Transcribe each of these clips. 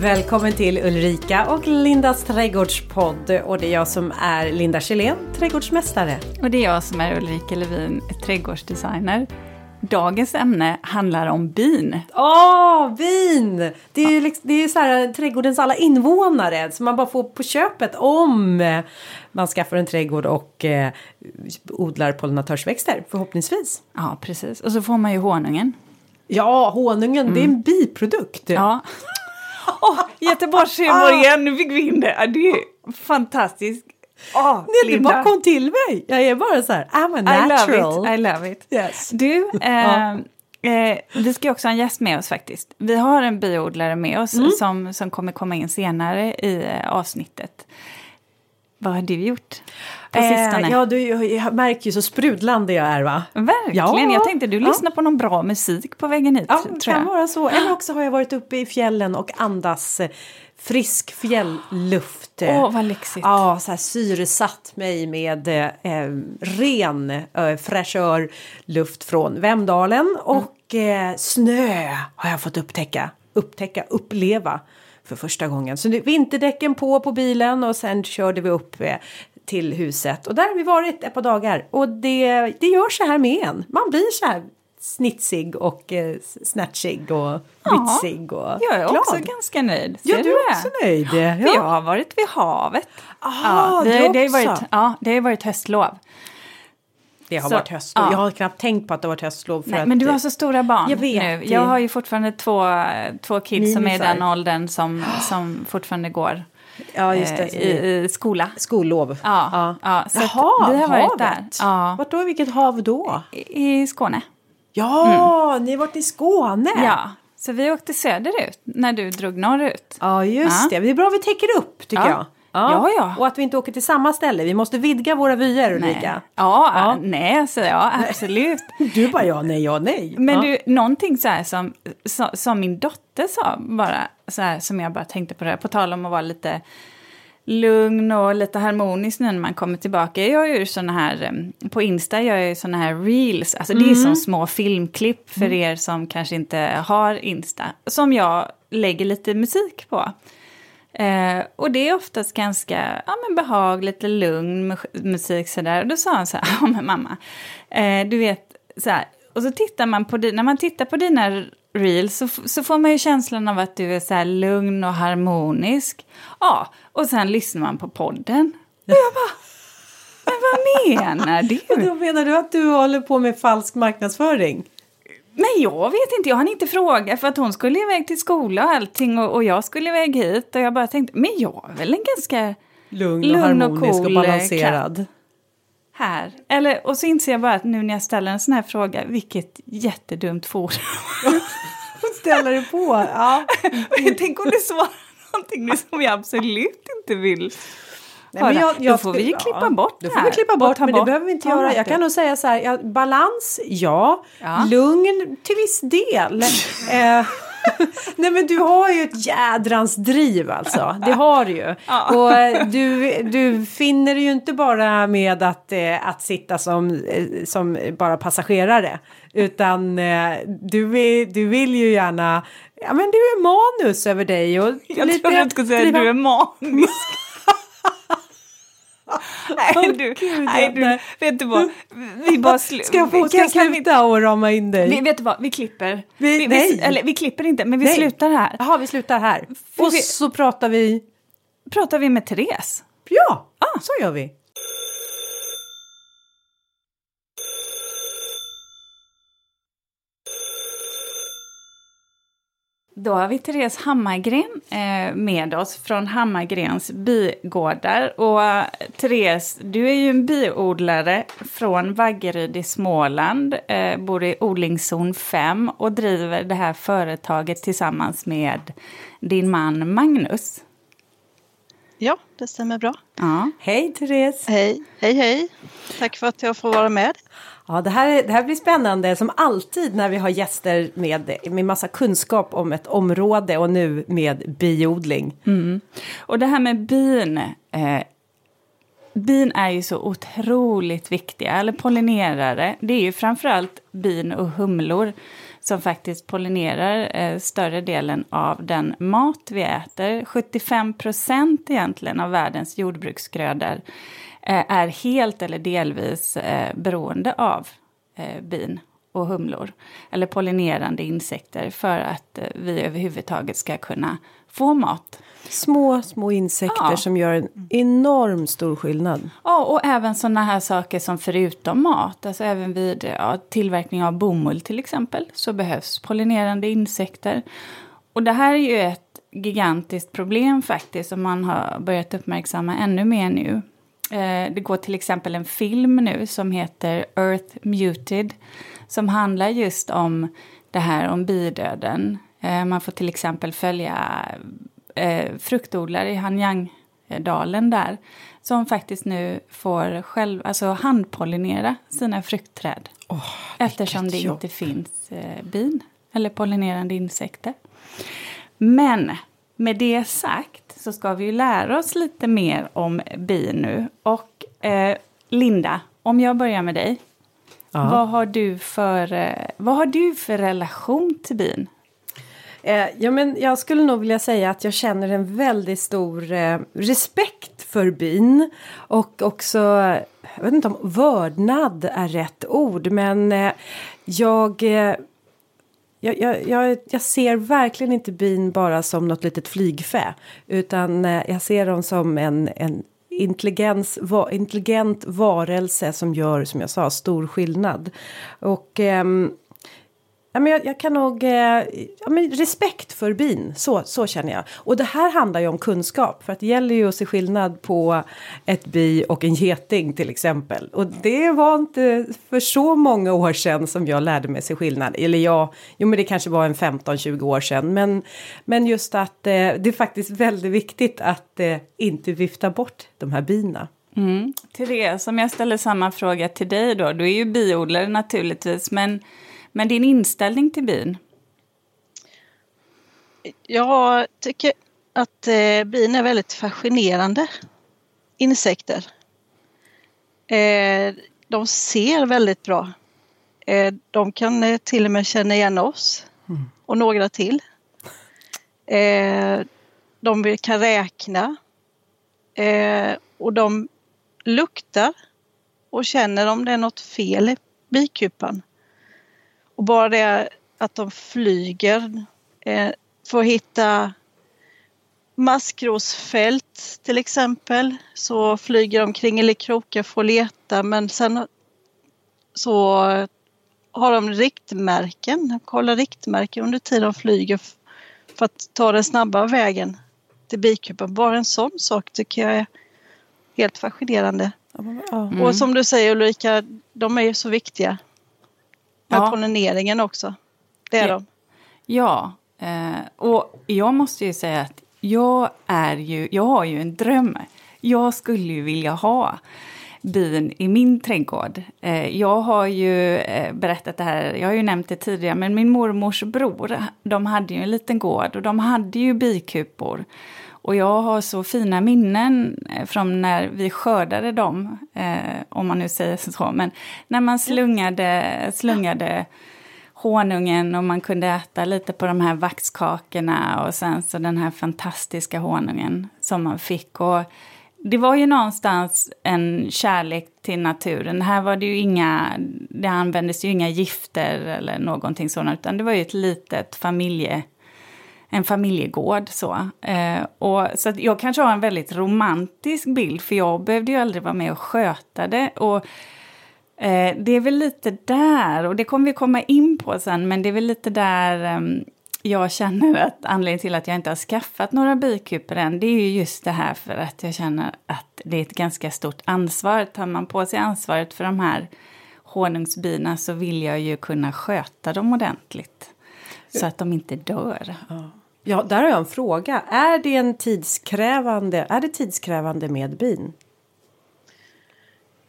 Välkommen till Ulrika och Lindas trädgårdspodd. Och det är jag som är Linda Kjellén, trädgårdsmästare. Och det är jag som är Ulrika Levin, trädgårdsdesigner. Dagens ämne handlar om bin. Åh, oh, bin! Det är ju liksom, det är så här, trädgårdens alla invånare som man bara får på köpet om man skaffar en trädgård och eh, odlar pollinatörsväxter, förhoppningsvis. Ja, precis. Och så får man ju honungen. Ja, honungen, mm. det är en mm. biprodukt. Ja. oh, Göteborgshumor igen, nu fick vi in det. Det är fantastiskt. Oh, Nej, det bara kom till mig. Jag är bara så här, I'm a natural. I love it. I love it. Yes. Du, eh, eh, vi ska också ha en gäst med oss faktiskt. Vi har en biodlare med oss mm. som, som kommer komma in senare i eh, avsnittet. Vad har du gjort på eh, sistone? Ja, du, jag märker ju så sprudlande jag är va? Verkligen, ja. jag tänkte du ja. lyssnar på någon bra musik på vägen hit. Ja, tror kan vara så. Eller också har jag varit uppe i fjällen och andas eh, frisk fjällluft. Åh, oh, vad lyxigt. Ja, så här syresatt mig med eh, ren eh, fräschör luft från Vemdalen mm. och eh, snö har jag fått upptäcka. Upptäcka, uppleva för första gången. Så vinterdäcken på på bilen och sen körde vi upp eh, till huset och där har vi varit ett par dagar och det, det gör så här med en. Man blir så här snitsig och eh, snatchig och vitsig och Jag är glad. också ganska nöjd. Ser ja, du är också nöjd. Ja. Jag har varit vid havet. Aha, ja, det, det, har varit, ja, det har varit höstlov. Det har så, varit höstlov. Ja. Jag har knappt tänkt på att det har varit höstlov. För Nej, att, men du har så stora barn jag vet, nu. Jag har ju fortfarande två, två kids Minisar. som är i den åldern som, som fortfarande går. Ja, just det. Eh, I, I, skola. Skollov. Ja. ja. ja så Jaha, vi har varit där. Ja. Vart då? Vilket hav då? I, i Skåne. Ja, mm. ni har varit i Skåne. Ja, så vi åkte söderut när du drog norrut. Ja, just ja. det. Det är bra vi täcker upp tycker jag. Ja. ja, ja. Och att vi inte åker till samma ställe. Vi måste vidga våra vyer Ulrika. Ja, ja, nej säger jag absolut. du bara ja, nej, ja, nej. Men ja. du, någonting så här som, som, som min dotter sa bara, så här som jag bara tänkte på det, på tal om att vara lite lugn och lite harmonisk nu när man kommer tillbaka. Jag gör ju såna här, på Insta gör jag ju såna här reels, alltså mm. det är som mm. små filmklipp för mm. er som kanske inte har Insta, som jag lägger lite musik på. Eh, och det är oftast ganska ja, men behagligt, lugn musik sådär. Och då sa han så här, ja men mamma, eh, du vet, så här, och så tittar man på, när man tittar på dina reels så, så får man ju känslan av att du är så här lugn och harmonisk. Ja, och sen lyssnar man på podden. Och jag bara, men vad menar du? Och då menar du att du håller på med falsk marknadsföring? Nej, jag vet inte. Jag hann inte fråga för att hon skulle iväg till skola och allting och, och jag skulle iväg hit. Och jag bara tänkte, men jag är väl en ganska lugn, och lugn och, cool och balanserad. Här. Eller, och så inser jag bara att nu när jag ställer en sån här fråga, vilket jättedumt forum. ställer det på, ja. Tänk om du svarar någonting nu som jag absolut inte vill. Nej, men jag, jag, då får vi ju klippa ja, bort det här. Då får vi klippa bort, men bort, det behöver vi inte göra. Jag kan nog säga så här, ja, balans, ja. ja. Lugn till viss del. eh, Nej men du har ju ett jädrans driv alltså. Det har du ju. Ja. Och eh, du, du finner ju inte bara med att, eh, att sitta som, som bara passagerare. Utan du, du vill ju gärna, ja men du är manus över dig. Och Jag lite, trodde du skulle säga att du är manisk nej, du, Gud, nej, du, vet du vad? Vi bara slu- ska jag, få, ska jag sluta och rama in dig? Vi, vet du vad, vi klipper. Vi, vi, nej. Vi, eller vi klipper inte, men vi nej. slutar här. Jaha, vi slutar här. För och så pratar vi... Pratar vi med Therese? Ja, ah. så gör vi. Då har vi Therese Hammargren eh, med oss från Hammargrens bigårdar. Och eh, Therese, du är ju en biodlare från Vaggeryd i Småland, eh, bor i odlingszon 5 och driver det här företaget tillsammans med din man Magnus. Ja, det stämmer bra. Ja. Hej Therese! Hej, hej, hej! Tack för att jag får vara med. Ja, det här, det här blir spännande som alltid när vi har gäster med, med massa kunskap om ett område och nu med biodling. Mm. Och det här med bin. Eh, bin är ju så otroligt viktiga, eller pollinerare. Det är ju framförallt bin och humlor som faktiskt pollinerar eh, större delen av den mat vi äter. 75 procent egentligen av världens jordbruksgrödor är helt eller delvis eh, beroende av eh, bin och humlor, eller pollinerande insekter, för att eh, vi överhuvudtaget ska kunna få mat. Små, små insekter Ja. som gör en enorm stor skillnad. Ja, och även sådana här saker som förutom mat, alltså även vid ja, tillverkning av bomull till exempel, så behövs pollinerande insekter. Och det här är ju ett gigantiskt problem faktiskt, som man har börjat uppmärksamma ännu mer nu. Eh, det går till exempel en film nu som heter Earth Muted, som handlar just om det här om bidöden. Eh, man får till exempel följa eh, fruktodlare i Hanyang-dalen där som faktiskt nu får själv, alltså handpollinera sina fruktträd. eftersom det jobb. inte finns eh, bin eller pollinerande insekter. Men med det sagt så ska vi ju lära oss lite mer om bin nu. Och eh, Linda, om jag börjar med dig. Ja. Vad, har du för, eh, vad har du för relation till bin? Eh, ja, men jag skulle nog vilja säga att jag känner en väldigt stor eh, respekt för bin. Och också, jag vet inte om vördnad är rätt ord, men eh, jag, eh, jag, jag, jag, jag ser verkligen inte bin bara som något litet flygfä. Utan eh, jag ser dem som en, en intelligens, va, intelligent varelse som gör, som jag sa, stor skillnad. Och... ehm, Ja, men jag, jag kan nog... Eh, ja, men respekt för bin, så, så känner jag. Och det här handlar ju om kunskap. För att det gäller ju att se skillnad på ett bi och en geting till exempel. Och det var inte för så många år sedan som jag lärde mig se skillnad. Eller ja, jo men det kanske var en 15-20 år sedan. Men, men just att eh, det är faktiskt väldigt viktigt att eh, inte vifta bort de här bina. Mm. Therese, om jag ställer samma fråga till dig då. Du är ju biodlare naturligtvis, men, men din inställning till bin? Jag tycker att eh, bin är väldigt fascinerande insekter. Eh, de ser väldigt bra. Eh, de kan till och med känna igen oss och några till. De kan räkna och de luktar och känner om det är något fel i bikupan. Och bara det att de flyger eh, får hitta maskrosfält till exempel så flyger de kring eller krokar för att leta men sen så har de riktmärken, kollar riktmärken under tiden de flyger för att ta den snabba vägen till bikupan. Bara en sån sak tycker jag är helt fascinerande. Ja. Och som du säger Ulrika, de är ju så viktiga. Med Ja. pollineringen också. Det är Ja. de. Ja, eh, och jag måste ju säga att jag är ju, jag har ju en dröm. Jag skulle ju vilja ha bin i min trädgård. Eh, jag har ju eh, berättat det här, jag har ju nämnt det tidigare, men min mormors bror, de hade ju en liten gård och de hade ju bikupor. Och jag har så fina minnen eh, från när vi skördade dem, eh, om man nu säger så. Men när man slungade, slungade honungen och man kunde äta lite på de här vaxkakorna och sen så den här fantastiska honungen som man fick. Och det var ju någonstans en kärlek till naturen. Här var det ju inga, det användes ju inga gifter eller någonting sådant, utan det var ju ett litet familje, en familjegård så. Eh, och, så att jag kanske har en väldigt romantisk bild, för jag behövde ju aldrig vara med och sköta det. Och Eh, det är väl lite där, och det kommer vi komma in på sen, men det är väl lite där eh, jag känner att anledningen till att jag inte har skaffat några bikupor än, det är ju just det här för att jag känner att det är ett ganska stort ansvar. Tar man på sig ansvaret för de här honungsbina så vill jag ju kunna sköta dem ordentligt. Så att de inte dör. Ja, där har jag en fråga. Är det en tidskrävande, är det tidskrävande med bin?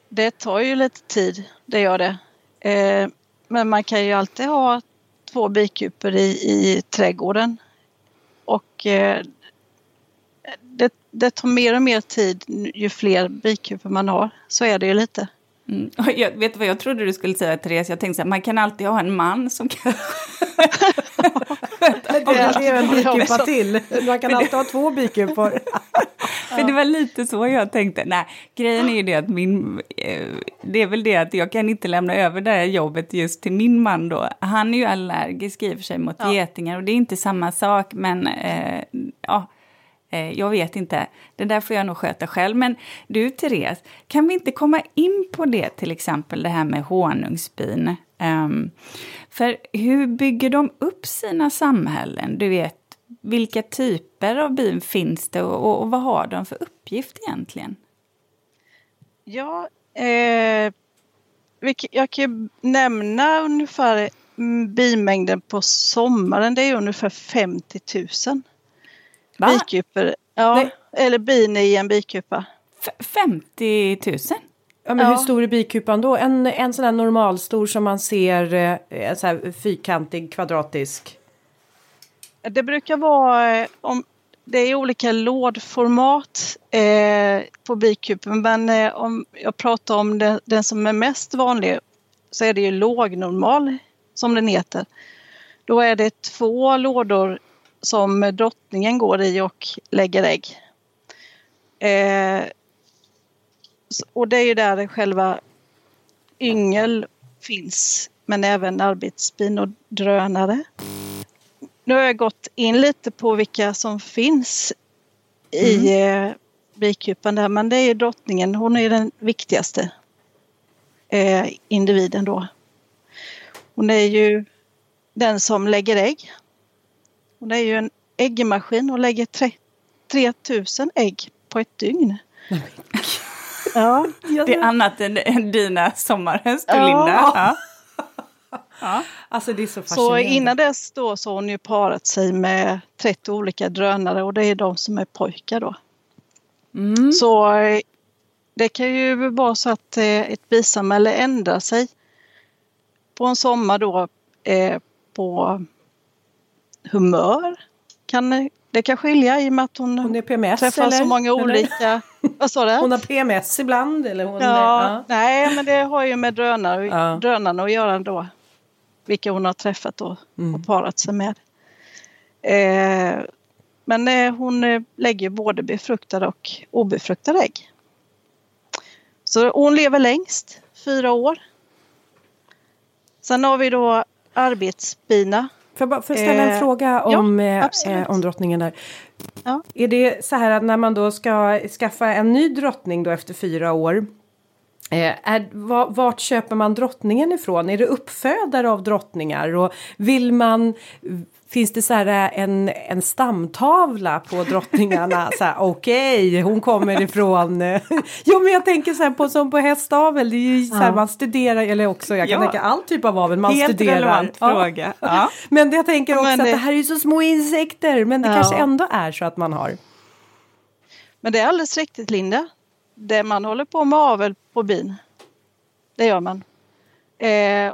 Det tar ju lite tid, det gör det. Eh, men man kan ju alltid ha två bikupor i, i trädgården. Och eh, det, det tar mer och mer tid ju fler bikupor man har. Så är det ju lite. Mm. Jag vet vad jag trodde du skulle säga Therese? Jag tänkte så här, man kan alltid ha en man som kan... det är en bikupa till. Man kan alltid ha två bikupor. För det var lite så jag tänkte. Nej, grejen är ju det att min... Eh, det är väl det att jag kan inte lämna över det här jobbet just till min man då. Han är ju allergisk i och för sig mot ja. getingar och det är inte samma sak men eh, ja Eh, jag vet inte. Det där får jag nog sköta själv. Men du, Therese, kan vi inte komma in på det, till exempel det här med honungsbin? Um, ehm, för hur bygger de upp sina samhällen? Du vet, vilka typer av bin finns det och, och, och vad har de för uppgift egentligen? Ja, eh, jag kan ju nämna ungefär mm, bimängden på sommaren. Det är ungefär 50 000. Va? Bikupor. Ja, Nej. eller bin i en bikupa. F 50 000? Ja, men ja. hur stor är bikupan då? En, en sån här normalstor som man ser, eh, så här fyrkantig, kvadratisk? Det brukar vara, eh, om, det är olika lådformat eh, på bikupen men eh, om jag pratar om det, den som är mest vanlig så är det ju lågnormal som den heter. Då är det två lådor som drottningen går i och lägger ägg. Eh, och det är ju där själva yngel finns, men även arbetsbin och drönare. Nu har jag gått in lite på vilka som finns i mm. eh, bikupan där, men det är drottningen, hon är den viktigaste eh, individen då. Hon är ju den som lägger ägg hon är ju en äggmaskin och lägger 3000 ägg på ett dygn. ja, det är annat än, än dina sommarhöns, du ja. Linda. Ja. ja. Alltså det är så fascinerande. Så innan dess då så har hon ju parat sig med 30 olika drönare och det är de som är pojkar då. Mm. Så eh, det kan ju vara så att eh, ett bisamhälle ändrar sig på en sommar då eh, på humör. Kan, det kan skilja i och med att hon, hon är PMS, träffar eller? så många olika... Vad sa du? Hon har PMS ibland? Eller hon, ja, ja, Nej, men det har ju med drönare, ja. drönarna att göra då. Vilka hon har träffat och, mm. och parat sig med. Eh, men eh, hon eh, lägger både befruktade och obefruktade ägg. Så hon lever längst, fyra år. Sen har vi då arbetsbina Jag bara för ställa en eh, fråga om, ja, eh, om drottningen där. Ja. Är det så här att när man då ska skaffa en ny drottning då efter fyra år. Eh, är, vart köper man drottningen ifrån? Är det uppfödare av drottningar? Och vill man Finns det så här eh, en, en stamtavla på drottningarna? Okej, okay, hon kommer ifrån... Eh, jo, men jag tänker så här på som på hästavel. Det är ju så här, ja. man studerar, eller också jag kan ja. tänka all typ av avel man Helt studerar. relevant ja. fråga. Ja. men jag tänker också det... att det här är ju så små insekter. Men det kanske ändå är så att man har. Men det är alldeles riktigt Linda. Det man håller på med avel på bin. Det gör man. Eh,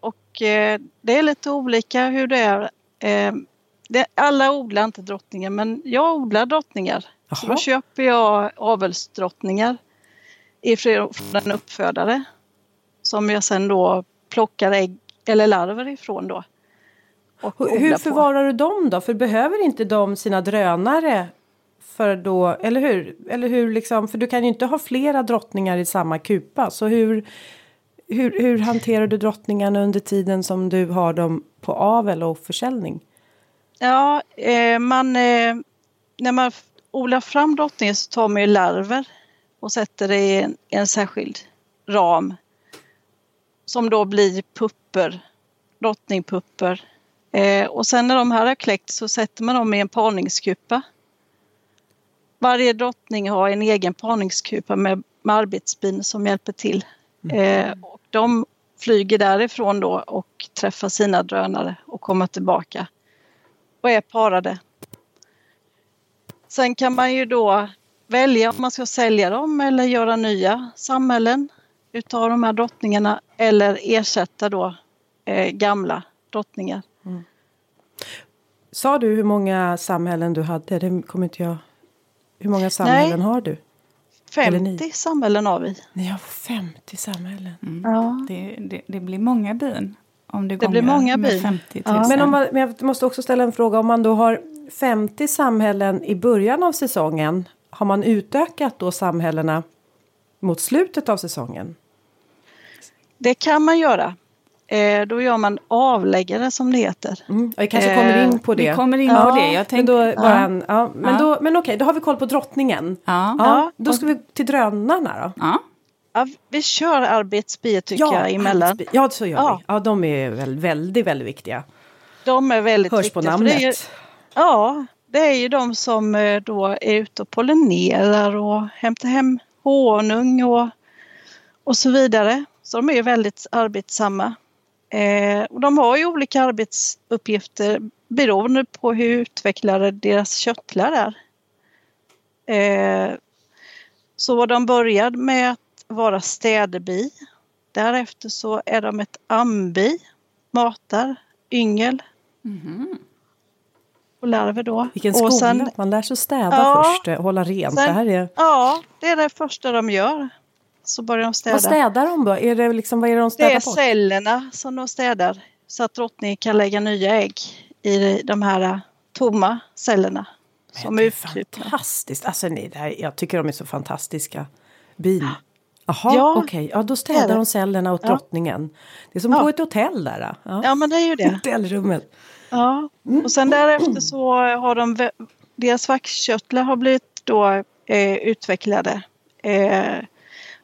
och eh, det är lite olika hur det är alla odlar inte drottningar men jag odlar drottningar. Så då köper jag avelsdrottningar ifrån en uppfödare. Som jag sen då plockar ägg eller larver ifrån då. hur förvarar på. du dem då? För behöver inte de sina drönare? För då, eller hur? Eller hur liksom, för du kan ju inte ha flera drottningar i samma kupa. Så hur, hur, hur hanterar du drottningarna under tiden som du har dem på avel och försäljning? Ja, eh, man, eh, när man odlar fram drottningen så tar man ju larver och sätter det i en, en särskild ram. Som då blir pupper, drottningpupper. Eh, och sen när de här har kläckt så sätter man dem i en parningskupa. Varje drottning har en egen parningskupa med, med arbetsbin som hjälper till. Mm. Eh, och de flyger därifrån då och träffar sina drönare och kommer tillbaka och är parade. Sen kan man ju då välja om man ska sälja dem eller göra nya samhällen utav de här drottningarna eller ersätta då eh, gamla drottningar. Mm. Sa du hur många samhällen du hade? Det kommer inte jag hur många samhällen har du? Eller ni? 50 samhällen har vi. Ni har 50 samhällen. Ja. Det, det, det blir många bin. Om det, Det blir många med bin. 50 000. Ja. Men, om man, men jag måste också ställa en fråga. Om man då har 50 samhällen i början av säsongen. Har man utökat då samhällena mot slutet av säsongen? Det kan man göra. Eh, då gör man avläggare som det heter. Mm. Vi kanske Eh, kommer in på det. Vi kommer in Ja, på det. Jag men då, en, ja, men, Ja. då, men okej, då har vi koll på drottningen. ja. Ja, Ja. då ska vi till drönarna då. Ja. Ja, vi kör arbetsbier tycker jag emellan. arbetsbi- Ja, så gör Ja. vi. Ja, de är väl väldigt, väldigt viktiga. De är väldigt Hörs på viktiga. för det är ju- namnet. Ja, det är ju de som eh, då är ute och pollinerar och hämtar hem honung och, och så vidare. Så de är ju väldigt arbetsamma. Eh, och de har ju olika arbetsuppgifter beroende på hur utvecklade deras köttlar är. Eh, så de började med att vara städbi. Därefter så är de ett ambi, matar, yngel Mhm. och larver då. Vilken och skola. sen, Man lär sig städa Ja. först, eh, hålla rent. Sen- det här är... Ja, det är det första de gör. Så börjar de städa. Vad städar de då? Är det liksom, vad är det de det städar är bort? cellerna som de städar. Så att drottningen kan lägga nya ägg i de här tomma cellerna. Som är Det är fantastiskt. Alltså, nej, det här, jag tycker de är så fantastiska. Bin. Jaha, Ja, okej. Ja, då det städar det. de cellerna åt Ja. drottningen. Det är som Ja. på ett hotell där. Ja. Ja, men det är ju det. Hotellrummet. Ja. Och sen därefter så har de, deras vaxkörtlar har blivit då eh, utvecklade. Eh,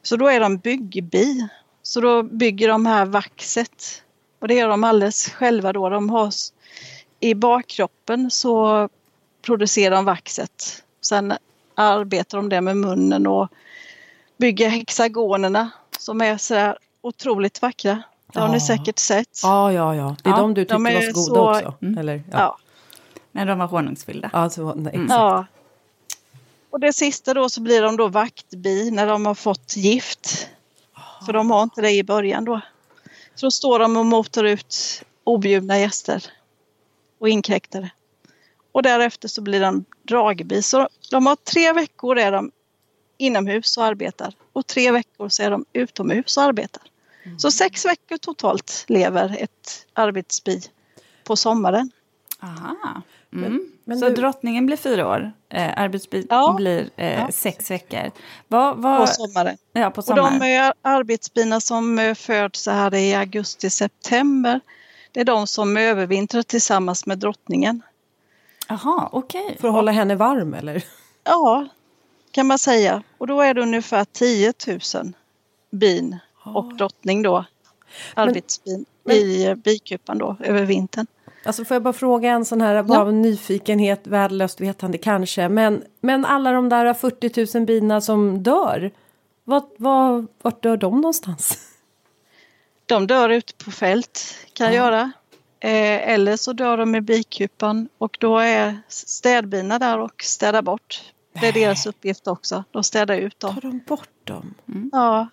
så då är de byggbi. Så då bygger de här vaxet. Och det gör de alldeles själva då. De har i bakkroppen så producerar de vaxet. Sen arbetar de det med munnen och bygger hexagonerna som är så här otroligt vackra. Det har Ja. ni säkert sett. Ja, ja, ja. Det är Ja, de du tyckte de var så goda så- också. Mm. Eller, ja. Ja. När de var honungsfyllda. Alltså, nej, exakt. Ja. Och det sista då så blir de då vaktbi när de har fått gift. För de har inte det i början då. Så då står de och motar ut objudna gäster och inkräktare. Och därefter så blir de dragbi. Så de har tre veckor är de inomhus och arbetar och tre veckor så är de utomhus och arbetar. Så sex veckor totalt lever ett arbetsbi på sommaren. Aha. Mm. men så du- drottningen blir fyra år, eh, arbetsbit Ja. blir eh, Ja. sex veckor. Vad, vad, På sommaren. ja, på Och sommaren. de är arbetsbina som eh, föds så här i augusti-september. Det är de som övervintrar tillsammans med drottningen. Jaha, okej. För att hålla henne varm eller? Ja, kan man säga. Och då är det ungefär 10 000 bin och drottning då. Arbetsbin i eh, bikupan då över vintern. Alltså får jag bara fråga en sån här, bara av nyfikenhet, värdelöst vetande kanske. Men, men alla de där 40 000 bina som dör. Vad, vad, vart dör de någonstans? De dör ute på fält kan göra. Eh, eller så dör de i bikupan och då är städbina där och städar bort. Det är deras uppgift också. De städar ut dem. Tar de bort dem? Ja,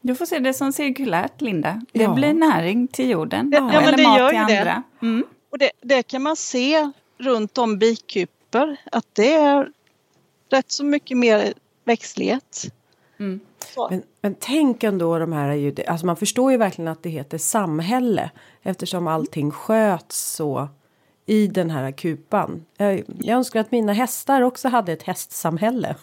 Du får se det som cirkulärt, Linda. Det Ja. blir näring till jorden. Ja, men Eller det mat gör till andra. Mm. Och det, det kan man se runt om bikupor att det är rätt så mycket mer växtlighet. Mm. Men, men tänk ändå de här, alltså man förstår ju verkligen att det heter samhälle. Eftersom allting sköts så i den här kupan. Jag, jag önskar att mina hästar också hade ett hästsamhälle.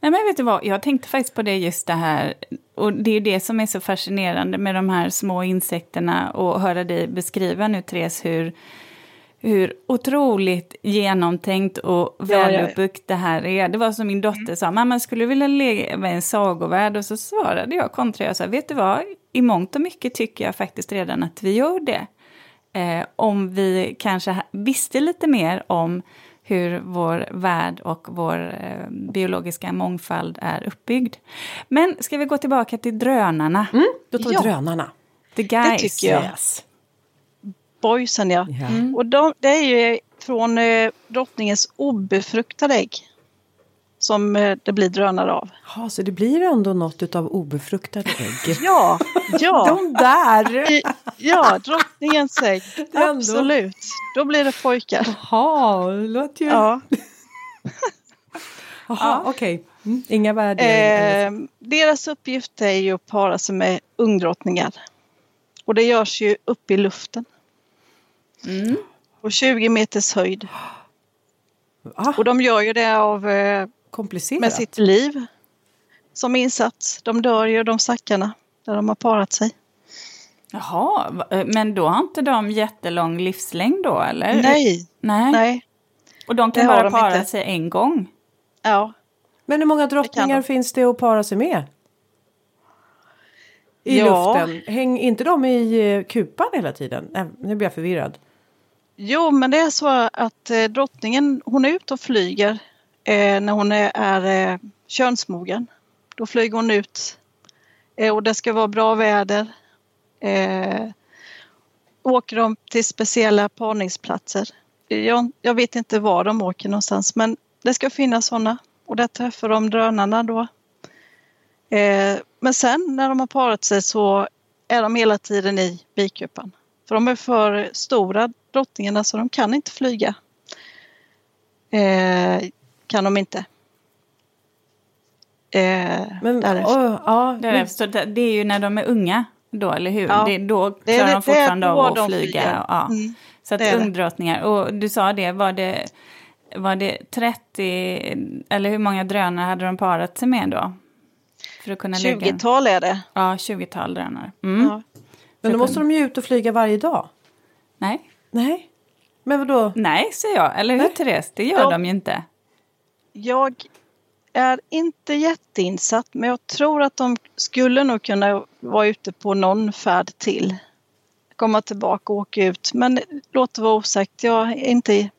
Nej, men vet du vad, jag tänkte faktiskt på det just det här, och det är det som är så fascinerande med de här små insekterna och höra dig beskriva nu Therese hur, hur otroligt genomtänkt och väluppbyggt det här är. Det var som min dotter sa, mamma skulle du vilja leva i en sagovärld? Och så svarade jag kontra, jag sa, vet du vad, i mångt och mycket tycker jag faktiskt redan att vi gör det. Eh, om vi kanske visste lite mer om hur vår värld och vår eh, biologiska mångfald är uppbyggd. Men ska vi gå tillbaka till drönarna? Då tar vi Ja. drönarna. The guys. tycker jag. Yes. Boysen ja. Ja. Och de, det är ju från eh, drottningens obefruktade ägg som eh, det blir drönare av. Ja, så det blir ändå något utav obefruktade ägg. Ja, ja, De där! I- ja drottningens ägg. är ändå- Absolut. Då blir det pojkar. Jaha, det låter ju... Ja. Jaha, okej. Mm, inga värderingar. Eh, deras uppgift är ju att para sig med ungdrottningar. Och det görs ju uppe i luften. Mm. På 20 meters höjd. ah, Och de gör ju det av, eh, komplicerat. med sitt liv som insats. De dör ju de stackarna där de har parat sig. Jaha, eh, men då har inte de jättelång livslängd då eller? Nej, Nej. nej. Och de Det kan har bara de para inte. sig en gång? Ja, Men hur många drottningar de. finns det att para sig med? I Ja. luften? Häng inte de i eh, kupan hela tiden? Nej, nu blir jag förvirrad. Jo, men det är så att eh, drottningen hon är ute och flyger eh, när hon är, är eh, könsmogen. Då flyger hon ut eh, och det ska vara bra väder. Eh, åker de till speciella parningsplatser. Jag, jag vet inte var de åker någonstans men det ska finnas sådana och där träffar de drönarna då. Eh, men sen när de har parat sig så är de hela tiden i bikupan. För de är för stora drottningarna så de kan inte flyga. Eh, kan de inte. Eh, Men, därefter. åh, ja, Det är, så det det är ju när de är unga då, eller hur? Ja. Det, då klarar det de fortfarande av att de flyga. Ja. Mm, Så att ungdrottningar, och du sa det, var det, var det 30, eller hur många drönare hade de parat sig med då? För att kunna lägga... 20-tal är det. Ja, 20-tal drönare. Mm. Ja. men då måste de ju ut och flyga varje dag. Nej. Nej. Men vadå? Nej, säger jag. Eller hur, Nej. Therese? Det gör Ja. de ju inte. Jag är inte jätteinsatt men jag tror att de skulle nog kunna vara ute på någon färd till. Komma tillbaka och åka ut men låt det vara osagt. Jag är inte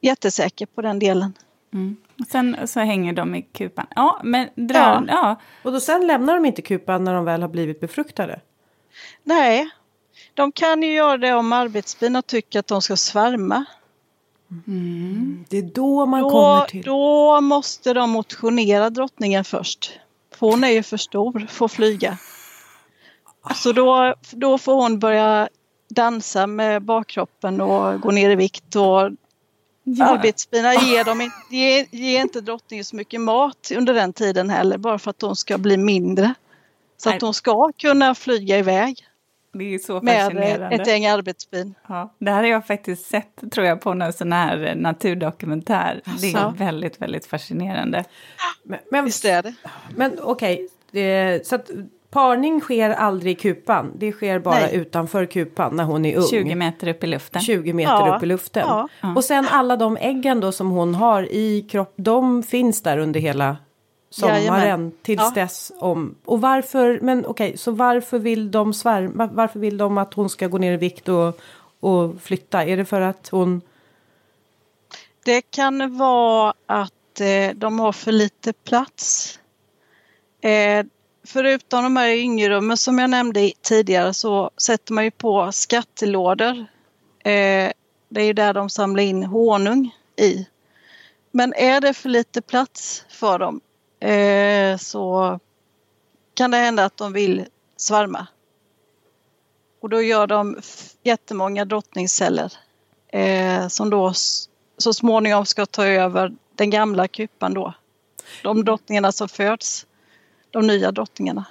jättesäker på den delen. Mm. Och Sen så hänger de i kupan. Ja, men drön... Ja. Och då sen lämnar de inte kupan när de väl har blivit befruktade? Nej, de kan ju göra det om arbetsbina tycker att de ska svärma. Det är då man kommer Då, till... då måste de motionera drottningen först. För hon är ju för stor för att flyga. Så då, då får hon börja dansa med bakkroppen och gå ner i vikt. Och Ja. Arbetsbina ger, dem, ger, ger inte drottningen så mycket mat under den tiden heller bara för att de ska bli mindre. Så Nej. att de ska kunna flyga iväg Det är så med fascinerande. ett gäng arbetsbin. Ja, det här har jag faktiskt sett, tror jag, på någon sån här eh, naturdokumentär. Det är väldigt, väldigt fascinerande. Men, men, Visst är det? men okej, det- så att parning sker aldrig i kupan. Det sker bara Nej. utanför kupan när hon är ung. 20 meter upp i luften. 20 meter Ja. upp i luften. Ja. Och sen alla de äggen då som hon har i kropp, de finns där under hela sommaren Jajamän. tills Ja. dess om. Och varför, men okej, så varför vill de svärma, varför vill de att hon ska gå ner i vikt och, och flytta? Är det för att hon, Det kan vara att eh, de har för lite plats. Eh, förutom de här yngelrummen som jag nämnde tidigare så sätter man ju på skattelådor. Eh, det är ju där de samlar in honung i. Men är det för lite plats för dem eh, så kan det hända att de vill svärma. Och då gör de jättemånga drottningsceller eh, som då så småningom ska ta över den gamla kupan då. De drottningarna som föds, de nya drottningarna.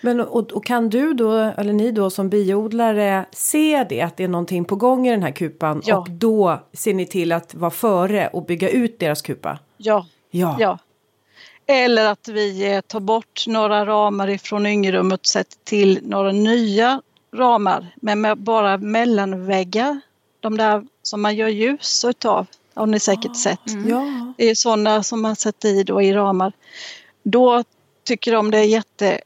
men och, och kan du då, eller ni då som biodlare se det att det är någonting på gång i den här kupan Ja. och då ser ni till att vara före och bygga ut deras kupa? Ja, Ja. ja. Eller att vi eh, tar bort några ramar ifrån yngelrummet och sätter till några nya ramar men med bara mellanväggar. De där som man gör ljus utav har ni säkert sett. ja. Det är sådana som man sätter i då i ramar. Då tycker de det är jätte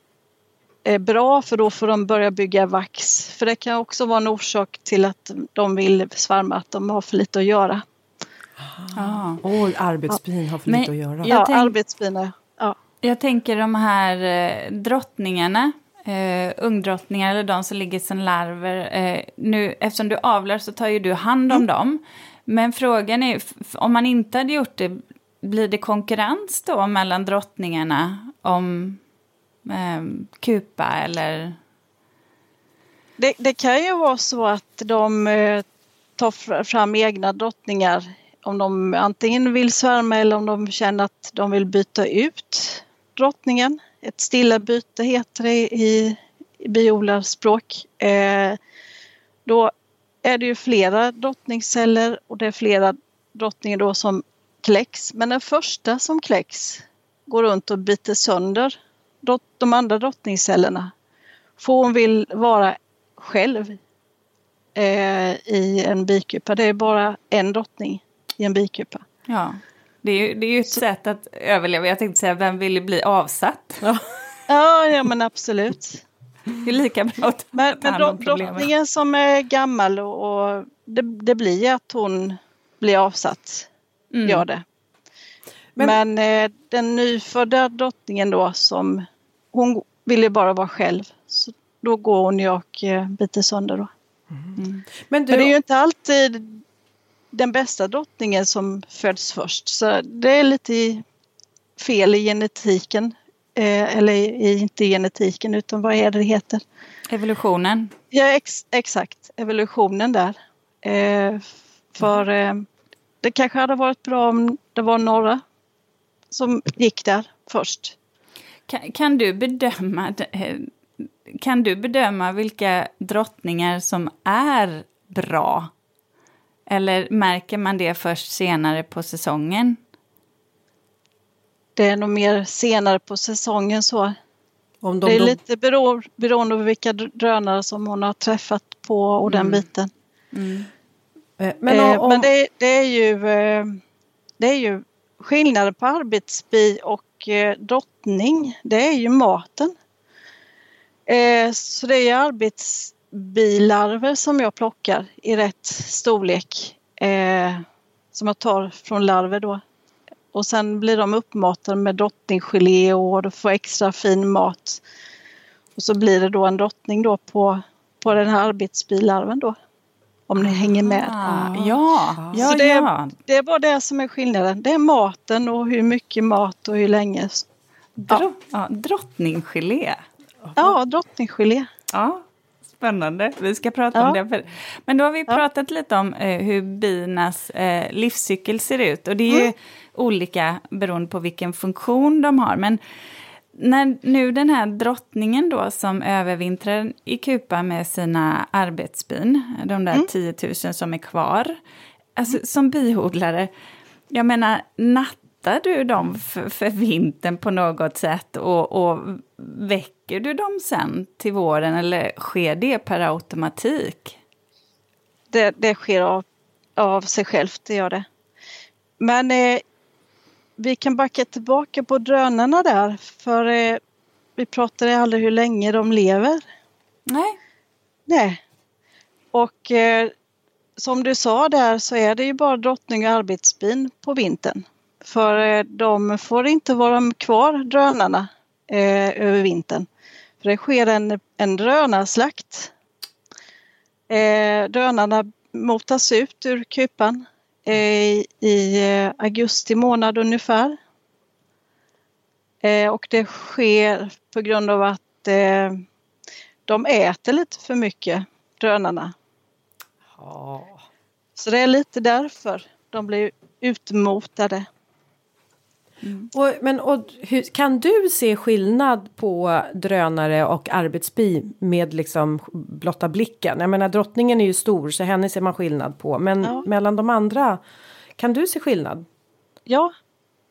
eh, för då får de börja bygga vax. För det kan också vara en orsak till att de vill svärma, att de har för lite att göra. Ja. Oj, arbetsbin har för lite att göra. Jag Ja, tänk- arbetsbina. Ja. Jag tänker de här eh, drottningarna, eh, ungdrottningar eller de som ligger som larver. Eh, nu, eftersom du avlar så tar ju du hand om dem. Men frågan är, om man inte hade gjort det, blir det konkurrens då mellan drottningarna om eh, kupa eller? Det, det kan ju vara så att de eh, tar fr- fram egna drottningar om de antingen vill svärma eller om de känner att de vill byta ut drottningen. Ett stilla byte heter det i, i biodlarspråk. Eh, då är det ju flera drottningsceller och det är flera drottningar då som kläcks. Men den första som kläcks går runt och biter sönder de andra drottningscellerna. För hon vill vara själv eh, i en bikupa. Det är bara en drottning i en bikupa. Ja, det är ju, det är ju ett Så. sätt att överleva. Jag tänkte säga, vem vill bli avsatt? Ja, ja, ja men absolut. Det är lika bra att Men, men drottningen som är gammal och, och det, det, blir att hon blir avsatt. Mm. Gör det. Men, men eh, den nyfödda drottningen då som hon vill ju bara vara själv. Så då går hon ju och eh, biter sönder då. Mm. Men, du... men det är ju inte alltid den bästa drottningen som föds först. Så det är lite fel i genetiken. Eh, eller i, inte genetiken utan vad är det det heter? Evolutionen. Ja ex, exakt, evolutionen där. Eh, för eh, det kanske hade varit bra om det var några som gick där först. Kan, kan du bedöma eh, kan du bedöma vilka drottningar som är bra? Eller märker man det först senare på säsongen? Det är nog mer senare på säsongen så. Om de, det är de... lite bero, beroende på vilka drönare som hon har träffat på och den mm. biten. Mm. Eh, men, om... Men det, det, är ju, eh, det är ju skillnaden på arbetsbi och eh, drottning. Det är ju maten. Så det är arbetsbilarver som jag plockar i rätt storlek. Som jag tar från larver då. Och sen blir de uppmatade med drottningsgelé och du får extra fin mat. Och så blir det då en drottning då på, på den här arbetsbilarven då. Om ni hänger med. Ah, ja, ja, så det, ja. Är, det är bara det som är skillnaden. Det är maten och hur mycket mat och hur länge. Dro ja. drottningsgelé. Ja, drottningsgelé. Ja, Spännande, vi ska prata ja. om det. Men då har vi pratat lite om eh, hur binas eh, livscykel ser ut. Och det är mm. ju olika beroende på vilken funktion de har. Men när nu den här drottningen då som övervintrar i Kupa med sina arbetsbin, de där mm. 10 000 som är kvar, alltså som biodlare, jag menar nattar du dem för, för vintern på något sätt och, och väcker du dem sen till våren eller sker det per automatik? Det, det sker av, av sig självt, det gör det. Men eh, vi kan backa tillbaka på drönarna där för eh, vi pratade aldrig hur länge de lever. Nej. Nej. Och eh, som du sa där så är det ju bara drottning och arbetsbin på vintern. För eh, de får inte vara kvar, drönarna, eh, över vintern. För det sker en, en drönarslakt. Eh, drönarna motas ut ur kupan Eh, i eh, augusti månad ungefär. Eh, och det sker på grund av att de äter lite för mycket, drönarna. Ja. Så det är lite därför de blir utmotade. Mm. Och, men och, hur, kan du se skillnad på drönare och arbetsbi med liksom blotta blicken? Jag menar drottningen är ju stor så henne ser man skillnad på. Men ja. mellan de andra, kan du se skillnad? Ja,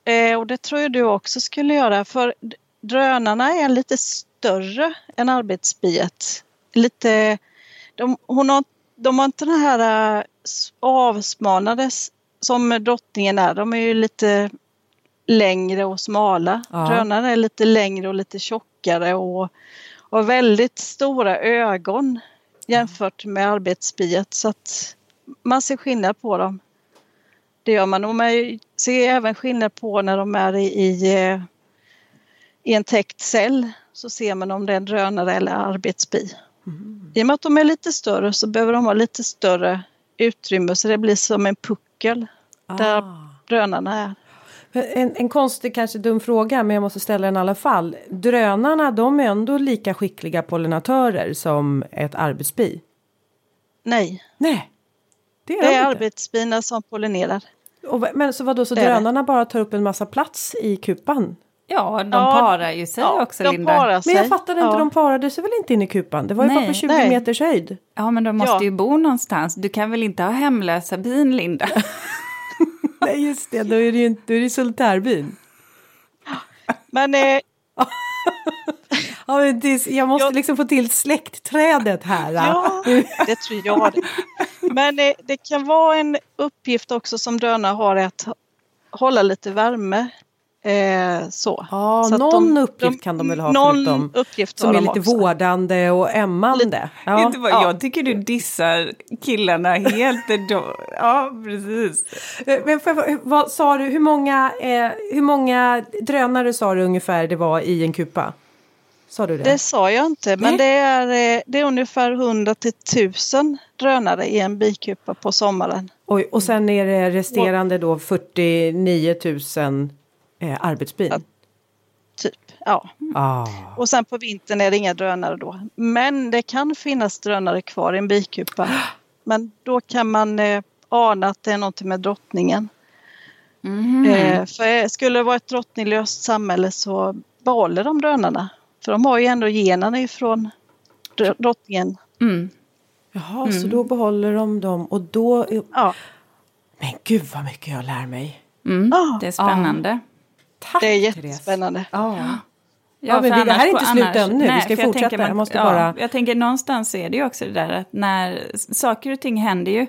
eh, och det tror jag du också skulle göra. För drönarna är lite större än arbetsbiet. Lite, de, hon har, de har inte den här äh, avsmalnade som drottningen är. De är ju lite längre och smala. Ja. Drönare är lite längre och lite tjockare och har väldigt stora ögon jämfört med arbetsbiet så att man ser skillnad på dem. Det gör man och man ser även skillnad på när de är i, i, eh, i en täckt cell så ser man om det är en drönare eller arbetsbi. Mm. I och med att de är lite större så behöver de ha lite större utrymme så det blir som en puckel ah. där drönarna är. En, en konstig, kanske dum fråga, men jag måste ställa den i alla fall. Drönarna, de är ändå lika skickliga pollinatörer som ett arbetsbi? Nej. Nej. Det är, det är arbetsbina som pollinerar. Och, men så vad då så Det drönarna bara tar upp en massa plats i kupan? Ja, de Ja, parar ju sig Ja, också, de Linda. parar sig. Men jag fattade inte, ja. de parade sig väl inte in i kupan? Det var ju bara Nej. på 20 Nej. meters höjd. Ja, men de måste Ja. ju bo någonstans. Du kan väl inte ha hemlösa bin, Linda? Nej just det, då är det ju då är det soltärbyn. Men eh, Ja, men det, jag måste Jag- liksom få till släktträdet här. Ja, det tror jag det. Men eh, det kan vara en uppgift också som drönare har att hålla lite värme. Eh, så. Ja, så någon uppgift kan de väl ha någon förutom uppgift Som är de lite också. vårdande och ömmande. Ja. Inte vad, Ja. Jag tycker du dissar killarna helt. Då. Ja, precis. Eh, Men jag, vad sa du, hur många, eh, hur många drönare sa du ungefär det var i en kupa? Sa du det? Det sa jag inte, men Nej. det är, eh, det är ungefär 100 till 1000 drönare i en bikupa på sommaren. Oj, och sen är det resterande då 49 000 eh, arbetsbin. Ja. Typ. Ja. Ah. Och sen på vintern är det inga drönare då. Men det kan finnas drönare kvar i en bikupa. Men då kan man eh, ana att det är någonting med drottningen. Mhm. Eh, för skulle det vara ett drottninglöst samhälle så behåller de drönarna. För de har ju ändå generna ifrån dr- drottningen. Mm. Jaha, så då behåller de dem och då... Ja, Men gud vad mycket jag lär mig. Mm. Ah. Det är spännande. Tack det är jättespännande. Ja. Ja, Ja, men det- här är inte slut annars- ännu. Vi ska för jag fortsätta. tänker Jag måste ja, bara- Jag tänker någonstans är det ju också det där att när saker och ting händer ju.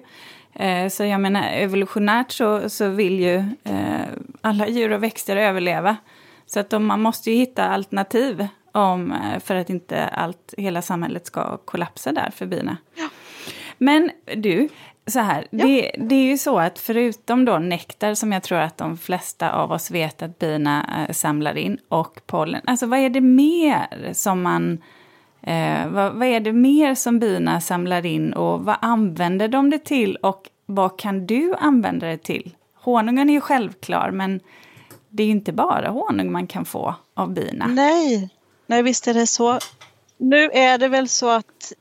Eh, så jag menar evolutionärt så, så vill ju eh, alla djur och växter överleva. Så att de, man måste ju hitta alternativ om, eh, för att inte allt, hela samhället ska kollapsa där för bina. Men du, så här, det, det är ju så att förutom då nektar som jag tror att de flesta av oss vet att bina eh, samlar in och pollen, alltså vad är det mer som man Eh, vad, vad är det mer som bina samlar in och vad använder de det till och vad kan du använda det till? Honungen är ju självklar men det är ju inte bara honung man kan få av bina. Nej, nej visst är det så. Nu är det väl så att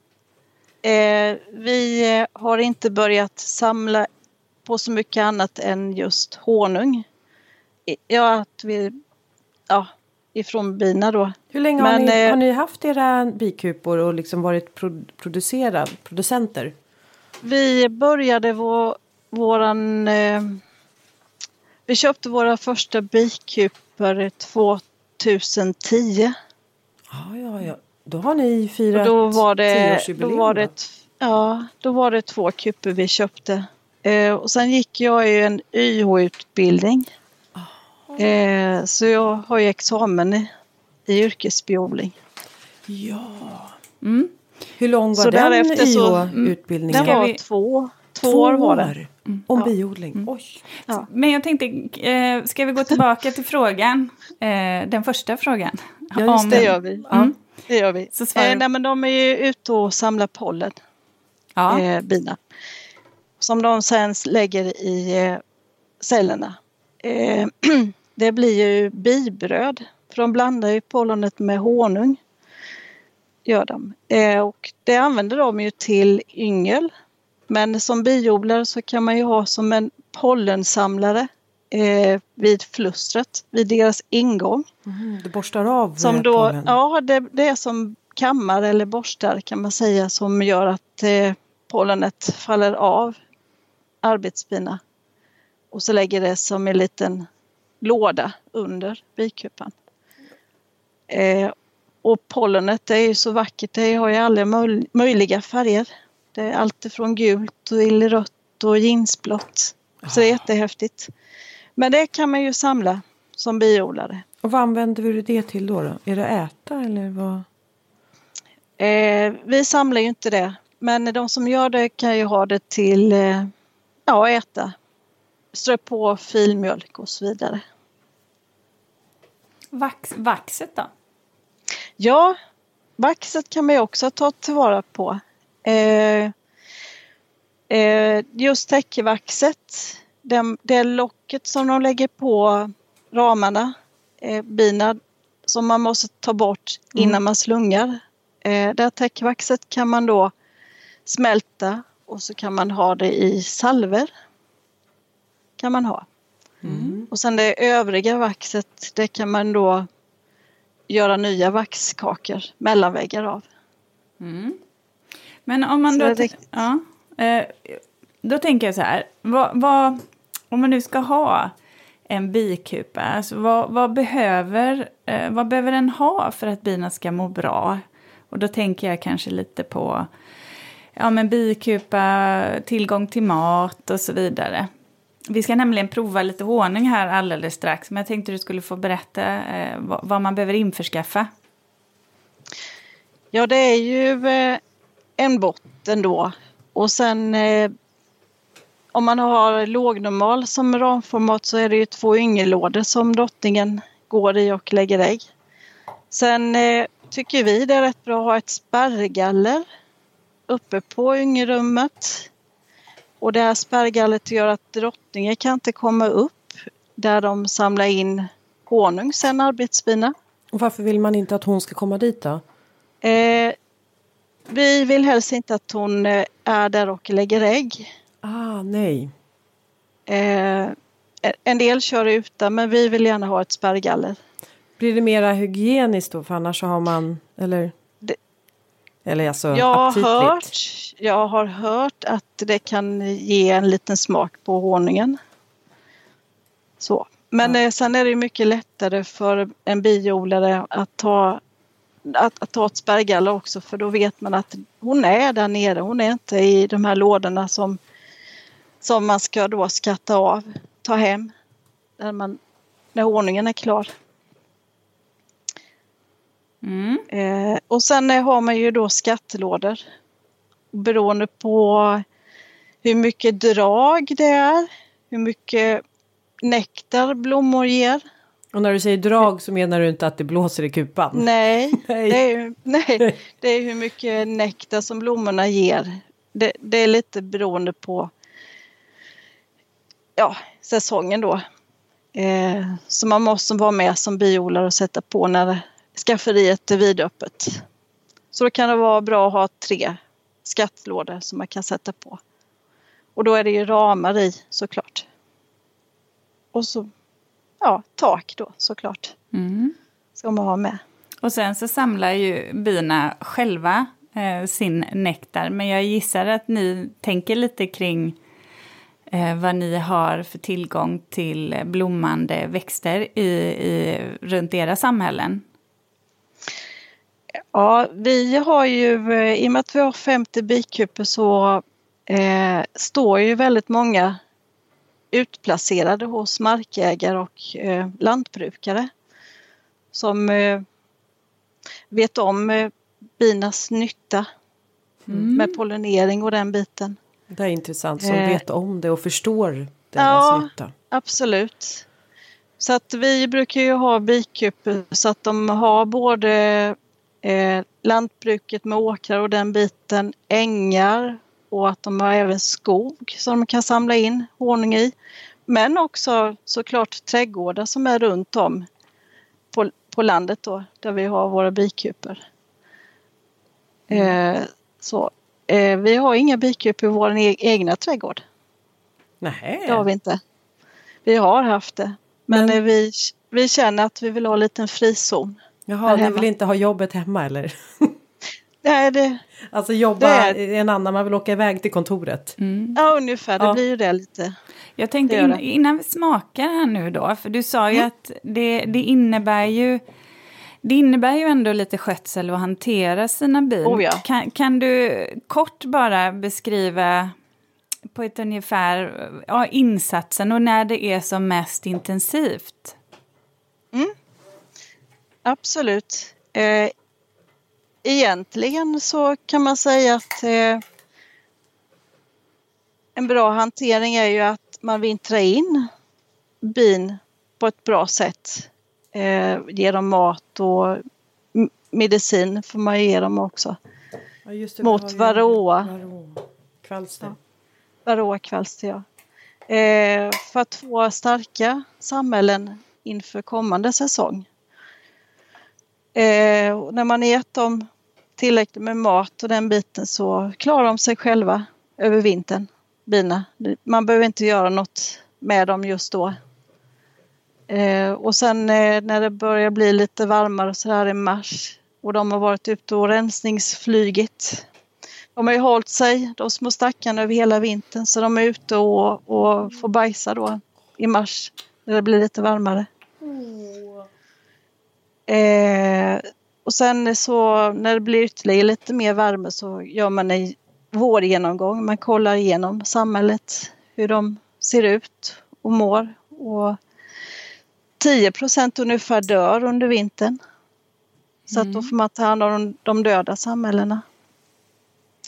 eh, vi eh, har inte börjat samla på så mycket annat än just honung. Ja, att vi, ja, ifrån bina då. Hur länge har, Men, ni, eh, har ni haft era bikupor och liksom varit pro, producenter? Vi började vår, våran... Eh, vi köpte våra första bikupor 2010. Ja, ja, ja. Då har ni Och firat då var det, då var va? det, ja, då var det två kupor vi köpte. Eh, och sen gick jag ju en YH-utbildning. Eh, så jag har ju examen i, i yrkesbiodling. Ja. Mm. Hur lång var Så den därefter så- IH-utbildningen? Den var vi- två, två år var det. Om Ja. biodling. Oj. Ja. Men jag tänkte, eh, ska vi gå tillbaka till frågan? Eh, den första frågan. Ja, just Om- Det gör vi. Mm. Det gör vi. Så Eh, nej, men de är ju ute och samlar pollen, Ja. eh, bina. Som de sen lägger i eh, cellerna. Eh, det blir ju bibröd. För de blandar ju pollenet med honung. Gör de. Eh, och det använder de ju till yngel. Men som biodlare så kan man ju ha som en pollensamlare eh, vid flustret, vid deras ingång. Mm, du borstar av Som eh, då, pollen. ja det, det är som kammar eller borstar kan man säga som gör att eh, pollenet faller av arbetsbina. Och så lägger det som en liten låda under bikupan. Eh, och pollenet det är ju så vackert, det har ju alla möj- möjliga färger. Det är allt ifrån gult till rött och jeansblått. Så det är jättehäftigt. Men det kan man ju samla som biodlare. Och vad använder du det till då? då? Är det att äta eller vad? Eh, vi samlar ju inte det, men de som gör det kan ju ha det till eh, ja, äta. Strö på filmjölk och så vidare. Vax, vaxet då? Ja, vaxet kan man ju också ta tillvara på. Eh, eh, just täckevaxet, den, det locket som de lägger på ramarna, eh, bina, som man måste ta bort innan man slungar. Eh, det här täckvaxet kan man då smälta och så kan man ha det i salver. kan man ha. Och sen det övriga vaxet, det kan man då göra nya vaxkakor, mellanväggar av. Men om man Så då... det. Ja, eh, då tänker jag så här. Vad, vad, om man nu ska ha en bikupa, alltså vad, vad, behöver, eh, vad behöver den ha för att bina ska må bra? Och då tänker jag kanske lite på ja, men bikupa, tillgång till mat och så vidare. Vi ska nämligen prova lite honung här alldeles strax, men jag tänkte du skulle få berätta eh, vad, vad man behöver införskaffa. Ja, det är ju eh, en botten då och sen eh, om man har lågnormal som ramformat så är det ju två yngelådor som drottningen går i och lägger ägg. Sen eh, tycker vi det är rätt bra att ha ett spärrgaller uppe på yngelrummet. Och det här spärrgallret gör att drottningen kan inte komma upp där de samlar in honung sen arbetsbina. Och varför vill man inte att hon ska komma dit då? Eh, vi vill helst inte att hon eh, är där och lägger ägg. Ah, nej. Eh, en del kör utan men vi vill gärna ha ett spärrgaller. Blir det mera hygieniskt då? För annars så har man, eller? Det- eller alltså Jag har, hört, jag har hört att det kan ge en liten smak på honungen. Så. Men eh, sen är det mycket lättare för en biodlare att ta, att, att ta ett spärrgaller också för då vet man att hon är där nere. Hon är inte i de här lådorna som, som man ska då skatta av, ta hem när, man, när honungen är klar. Mm. Eh, och sen eh, har man ju då skattlådor. Beroende på hur mycket drag det är, hur mycket nektar blommor ger. Och när du säger drag så menar du inte att det blåser i kupan? Nej, Nej. Det, är, nej det är hur mycket nektar som blommorna ger. Det, det är lite beroende på ja, säsongen då. Eh, så man måste vara med som biodlare och sätta på när skafferiet är vidöppet. Så då kan det vara bra att ha tre skattlådor som man kan sätta på. Och då är det ju ramar i såklart. Och så ja, tak då såklart Mm. ska man ha med. Och sen så samlar ju bina själva eh, sin nektar. Men jag gissar att ni tänker lite kring vad ni har för tillgång till blommande växter i, i, runt era samhällen. Ja, vi har ju, eh, i och med att vi har 50 bikuper så eh, står ju väldigt många utplacerade hos markägare och eh, lantbrukare som eh, vet om eh, binas nytta med pollinering och den biten. Det är intressant, som Eh. vet om det och förstår deras Ja. nytta. Absolut. Så att vi brukar ju ha bikuper så att de har både eh, lantbruket med åkrar och den biten, ängar och att de har även skog som de kan samla in honung i. Men också såklart trädgårdar som är runt om på, på landet då, där vi har våra bikuper. Eh, så, vi har inga bikuper i vår e- egna trädgård. Nej. Det har vi inte. Vi har haft det. Men, Men- eh, vi, vi känner att vi vill ha en liten frizon. Jaha, ni vill inte ha jobbet hemma eller? Nej, det, Alltså jobba Det i en annan, man vill åka iväg till kontoret. ja, ungefär. Det Ja. blir ju det lite. Jag tänkte in, innan vi smakar här nu då, för du sa ju Mm. att det, det innebär ju det innebär ju ändå lite skötsel att hantera sina bin. Oh ja. kan, kan du kort bara beskriva på ett ungefär ja, insatsen och när det är som mest intensivt? Absolut. Eh, egentligen så kan man säga att eh, en bra hantering är ju att man vintrar in bin på ett bra sätt. Eh, ge dem mat och medicin får man ge dem också. Ja, det, Mot ju- varroa. varroa. Kvalster. ja. Eh, för att få starka samhällen inför kommande säsong. Eh, när man gett dem tillräckligt med mat och den biten så klarar de sig själva över vintern, bina. Man behöver inte göra något med dem just då. Eh, och sen eh, när det börjar bli lite varmare så här i mars och de har varit ute och rensningsflygit. De har ju hållit sig, de små stackarna, över hela vintern så de är ute och, och får bajsa då i mars när det blir lite varmare. Eh, och sen så när det blir ytterligare lite mer värme så gör man en vårgenomgång. Man kollar igenom samhället, hur de ser ut och mår. Och 10 procent ungefär dör under vintern. Så att då får man ta hand om de döda samhällena.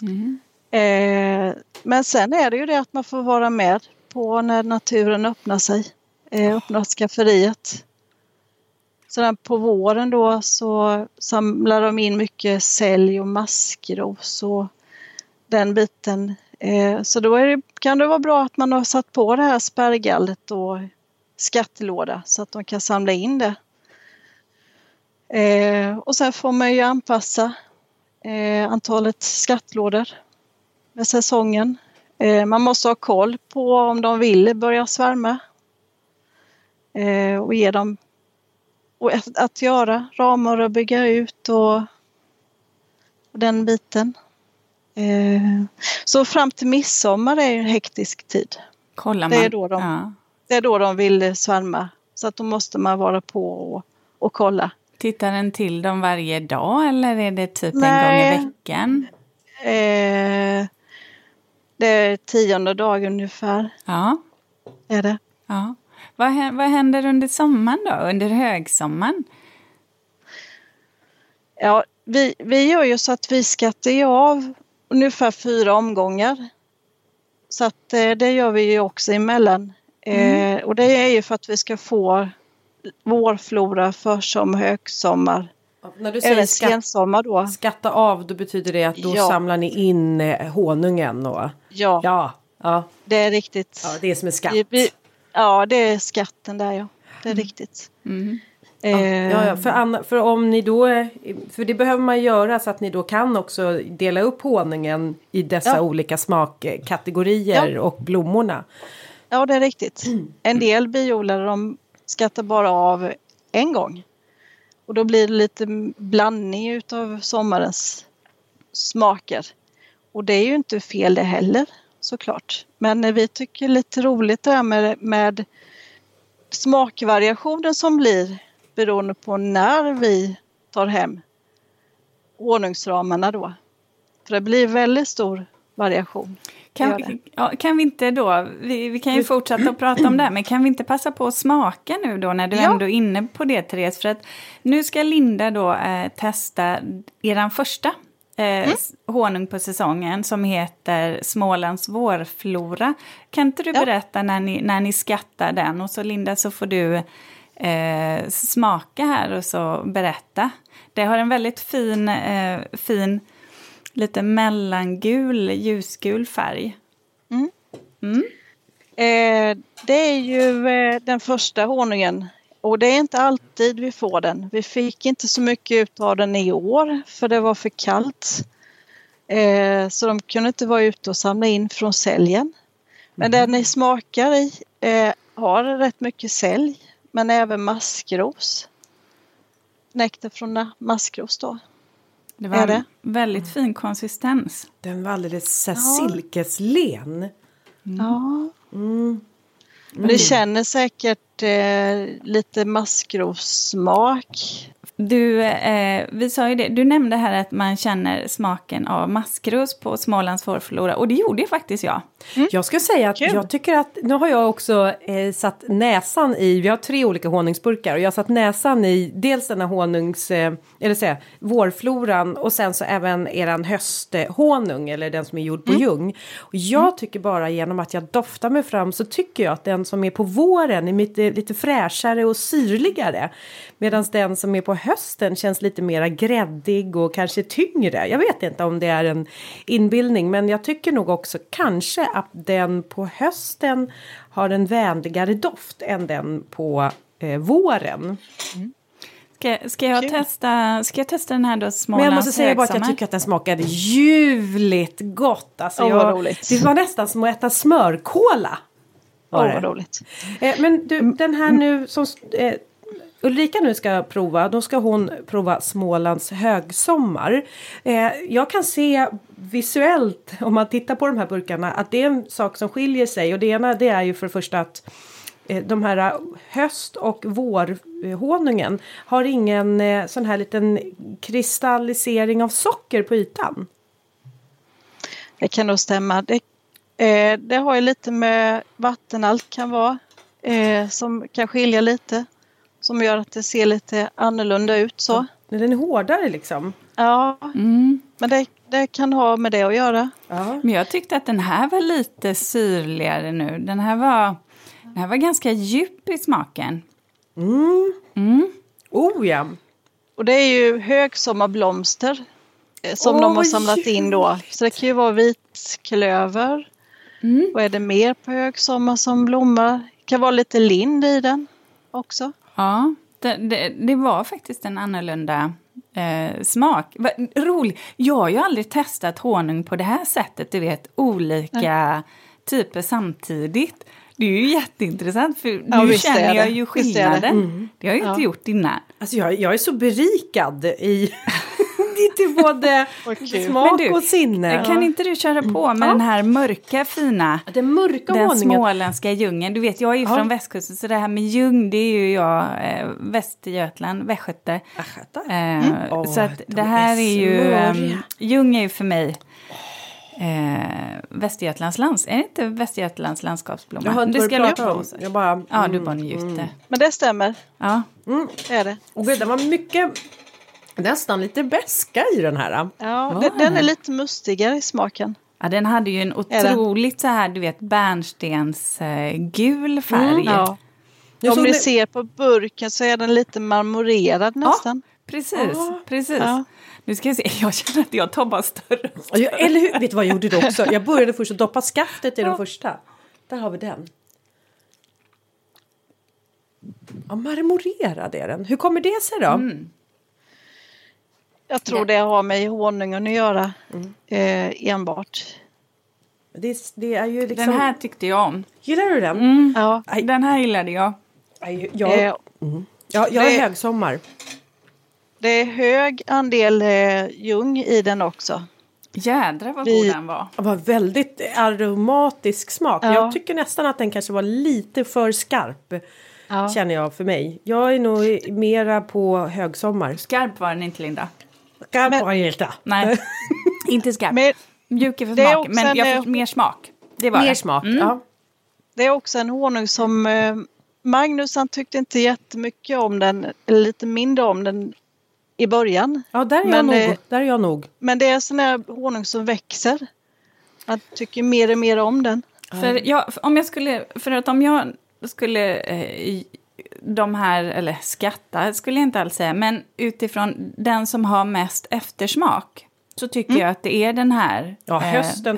Mm. Eh, men sen är det ju det att man får vara med på när naturen öppnar sig. Eh, öppnar skafferiet. Sen på våren då så samlar de in mycket sälj och maskros och den biten. Eh, så då det, kan det vara bra att man har satt på det här spärrgallret och skattlåda så att de kan samla in det. Eh, och sen får man ju anpassa eh, antalet skattlådor med säsongen. Eh, man måste ha koll på om de vill börja svärma eh, och ge dem och att, att göra ramar och bygga ut och, och den biten. Eh, så fram till midsommar är en hektisk tid. Kollar Det är man? då de- ja. Det är då de vill svärma. Så att då måste man vara på och, och kolla. Tittar den till dem varje dag eller är det typ en Nej. gång i veckan? Eh, det är tionde dag ungefär. Ja. Är det. ja. Vad, vad händer under sommaren då? Under högsommaren? Ja, vi, vi gör ju så att vi skattar av ungefär fyra omgångar. Så att eh, det gör vi ju också emellan. Eh, och det är ju för att vi ska få vårflora, försommar, högsommar, När du säger skatt, då. skatta av då betyder det att då Ja. samlar ni in eh, honungen och Ja, ja, ja, det är riktigt. ja det är som en skatt. Vi- vi- Ja, det är skatten där ja. Det är riktigt. Mm. Eh, Ja, ja, för, Anna, för om ni då, eh, för det behöver man göra så att ni då kan också dela upp honungen i dessa Ja. olika smakkategorier och blommorna. Ja, det är riktigt. En del biodlare de skattar bara av en gång. Och då blir det lite blandning utav sommarens smaker. Och det är ju inte fel det heller såklart. Men vi tycker lite roligt det här med, med smakvariationen som blir beroende på när vi tar hem honungsramarna då. För det blir väldigt stor variation. Kan, ja, kan vi inte då, vi, vi kan ju fortsätta att prata om det här, men kan vi inte passa på att smaka nu då när du Ja. ändå är inne på det Therese? För att nu ska Linda då eh, testa eran första eh, Mm. honung på säsongen som heter Smålands vårflora. Kan inte du Ja. berätta när ni, när ni skattar den? Och så Linda så får du eh, smaka här och så berätta. Det har en väldigt fin, eh, fin lite mellangul, ljusgul färg. Eh, det är ju eh, den första honungen och det är inte alltid vi får den. Vi fick inte så mycket ut av den i år för det var för kallt. Eh, så de kunde inte vara ute och samla in från säljen. Men den ni smakar i eh, har rätt mycket sälj men även maskros. Nektar från maskros då. Det var Är det? en väldigt fin konsistens. Den var alldeles så här Ja. silkeslen. Ja. Mm. Men det känner säkert eh, lite maskrossmak. Du, eh, vi sa ju det, du nämnde här att man känner smaken av maskros på Smålands vårflora och det gjorde ju faktiskt jag. Jag skulle säga att Kul. jag tycker att nu har jag också eh, satt näsan i, vi har tre olika honungsburkar och jag har satt näsan i dels den här honungs, eh, eller säga, vårfloran och sen så även eran hösthonung eller den som är gjord på ljung. Och jag tycker bara genom att jag doftar mig fram så tycker jag att den som är på våren är lite, lite fräschare och syrligare. Medan den som är på hösten känns lite mera gräddig och kanske tyngre. Jag vet inte om det är en inbildning men jag tycker nog också kanske att den på hösten har en vänligare doft än den på eh, våren. Ska, ska, jag testa, ska jag testa den här då Men Smålands jag måste säga bara att jag tycker att den smakade ljuvligt gott. Alltså vad jag, roligt. det var nästan som att äta smörkola. Åh, vad det. roligt. Eh, men du, den här nu som eh, Ulrika nu ska prova, då ska hon prova Smålands högsommar. Eh, jag kan se visuellt, om man tittar på de här burkarna, att det är en sak som skiljer sig. Och det ena det är ju för det första att eh, de här eh, höst och vårhonungen har ingen eh, sån här liten kristallisering av socker på ytan. Det kan nog stämma. Det, eh, det har ju lite med vattenhalt kan vara eh, som kan skilja lite. Som gör att det ser lite annorlunda ut så. Den är hårdare liksom. Ja, Mm. men det, det kan ha med det att göra. Ja. Men jag tyckte att den här var lite syrligare nu. Den här var, den här var ganska djup i smaken. Oh ja! Och det är ju högsommarblomster eh, som Åh, de har samlat in då. Så det kan ju vara vitklöver. Mm. Vad är det mer på högsommar som blommar? Det kan vara lite lind i den också. Ja, det, det, det var faktiskt en annorlunda eh, smak. Va, rolig. Jag har ju aldrig testat honung på det här sättet, du vet, olika typer samtidigt. Det är ju jätteintressant för Ja, nu känner jag ju är det. skillnaden. Det har jag inte Ja. gjort innan. Alltså jag, jag är så berikad i till både Vad kul. smak Men du, och sinne. Kan inte du köra på med den här mörka fina Den mörka den småländska djungeln. Du vet, jag är ju Ja. från västkusten så det här med ljung, det är ju jag, eh, Västergötland, Västgöte. Eh, Åh, så att de det här är är ju, smöriga. um, ljung är ju för mig eh, Västergötlands lands, är det inte Västergötlands landskapsblomma? Jag har inte det ska jag om. Jag bara... Ja, du mm. bara njuter. Men det stämmer, Ja. det är det. Och gud, den var mycket... Nästan lite beska i den här. Ja, den, den är lite mustigare i smaken. ja, den hade ju en otroligt så här, du vet, bärnstens eh, gul färg. Mm, Ja. Om ni ser på burken så är den lite marmorerad nästan. Precis, Ja. precis. Ja. Nu ska jag se, jag känner att jag tar bara större. Ja, jag- Eller hur? Vet du vad jag gjorde då också? Jag började först att doppa skaftet i den Ja. första. Där har vi den. Ja, marmorerad är den. Hur kommer det sig då? Mm. Jag tror det har med honungen att göra Mm. eh, enbart. Det, är- det är ju liksom... Den här tyckte jag om. Gillar du den? Ja, Nej. Den här gillade jag. Jag, eh, ja, jag är det- högsommar. det är hög andel eh, ljung i den också. Jädrar vad Vi- god den var. Det var väldigt aromatisk smak. Ja. Jag tycker nästan att den kanske var lite för skarp. Ja. Känner jag för mig. Jag är nog mera på högsommar. Skarp var den inte, Linda. Skarp Men- var jag inte. Nej, inte skarp. Men Mjuk för är smaken, också men jag får mer smak. Det var Mer det. smak. Mm. Ja. det är också en honung som eh, Magnus han tyckte inte jättemycket om den, eller lite mindre om den i början. ja, där är, jag Men, nog, eh, där är jag nog. Men det är sån här honung som växer. Han tycker mer och mer om den. För, jag, om jag skulle, för att om jag skulle eh, de här, eller skatta skulle jag inte alls säga, men utifrån den som har mest eftersmak så tycker jag att det är den här Mm. Ja, eh, hösten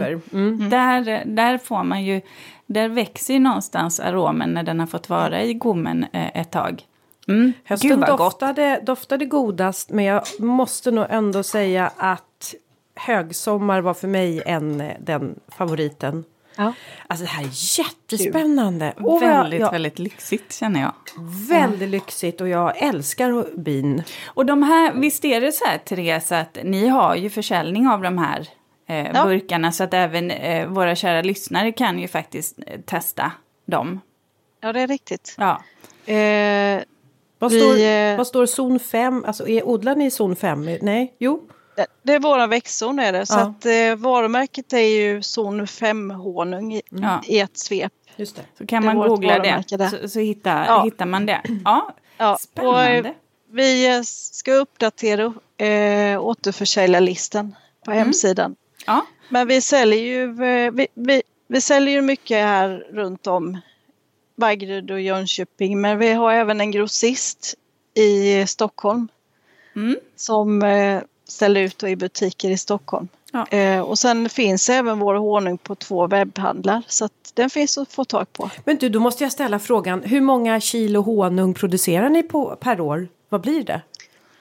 över. Mm. Där, där får man ju, där växer ju någonstans aromen när den har fått vara i gommen eh, ett tag. Mm. Gud Hösten vad gott. doftade, doftade godast men jag måste nog ändå säga att högsommar var för mig en, den favoriten. Ja. Alltså det här är jättespännande. Och väldigt, jag, väldigt lyxigt känner jag. väldigt lyxigt och jag älskar bin. Och de här, visst är det så här Therese att ni har ju försäljning av de här eh, Ja. burkarna så att även eh, våra kära lyssnare kan ju faktiskt eh, testa dem. Ja, det är riktigt. Ja. Eh, Vad Vi, står, eh, vad står zon 5? Alltså är, odlar ni i zon 5? Nej, jo. Det, är våran växtzon är det. Så Ja. att eh, varumärket är ju zon 5 honung i, Ja. i ett svep. Just det. Så kan Det man googla det så, så hittar, Ja. hittar man det. Ja, Ja, spännande. och, vi eh, ska uppdatera eh, återförsäljarlistan på hemsidan. ja. Men vi säljer ju, eh, vi, vi, vi säljer ju mycket här runt om Vaggeryd och Jönköping. Men vi har även en grossist i Stockholm Mm. som eh, ställer ut då i butiker i Stockholm. Ja. Eh, och sen finns även vår honung på två webbhandlar så att den finns att få tag på. Men du, då måste jag ställa frågan. Hur många kilo honung producerar ni på, per år? Vad blir det?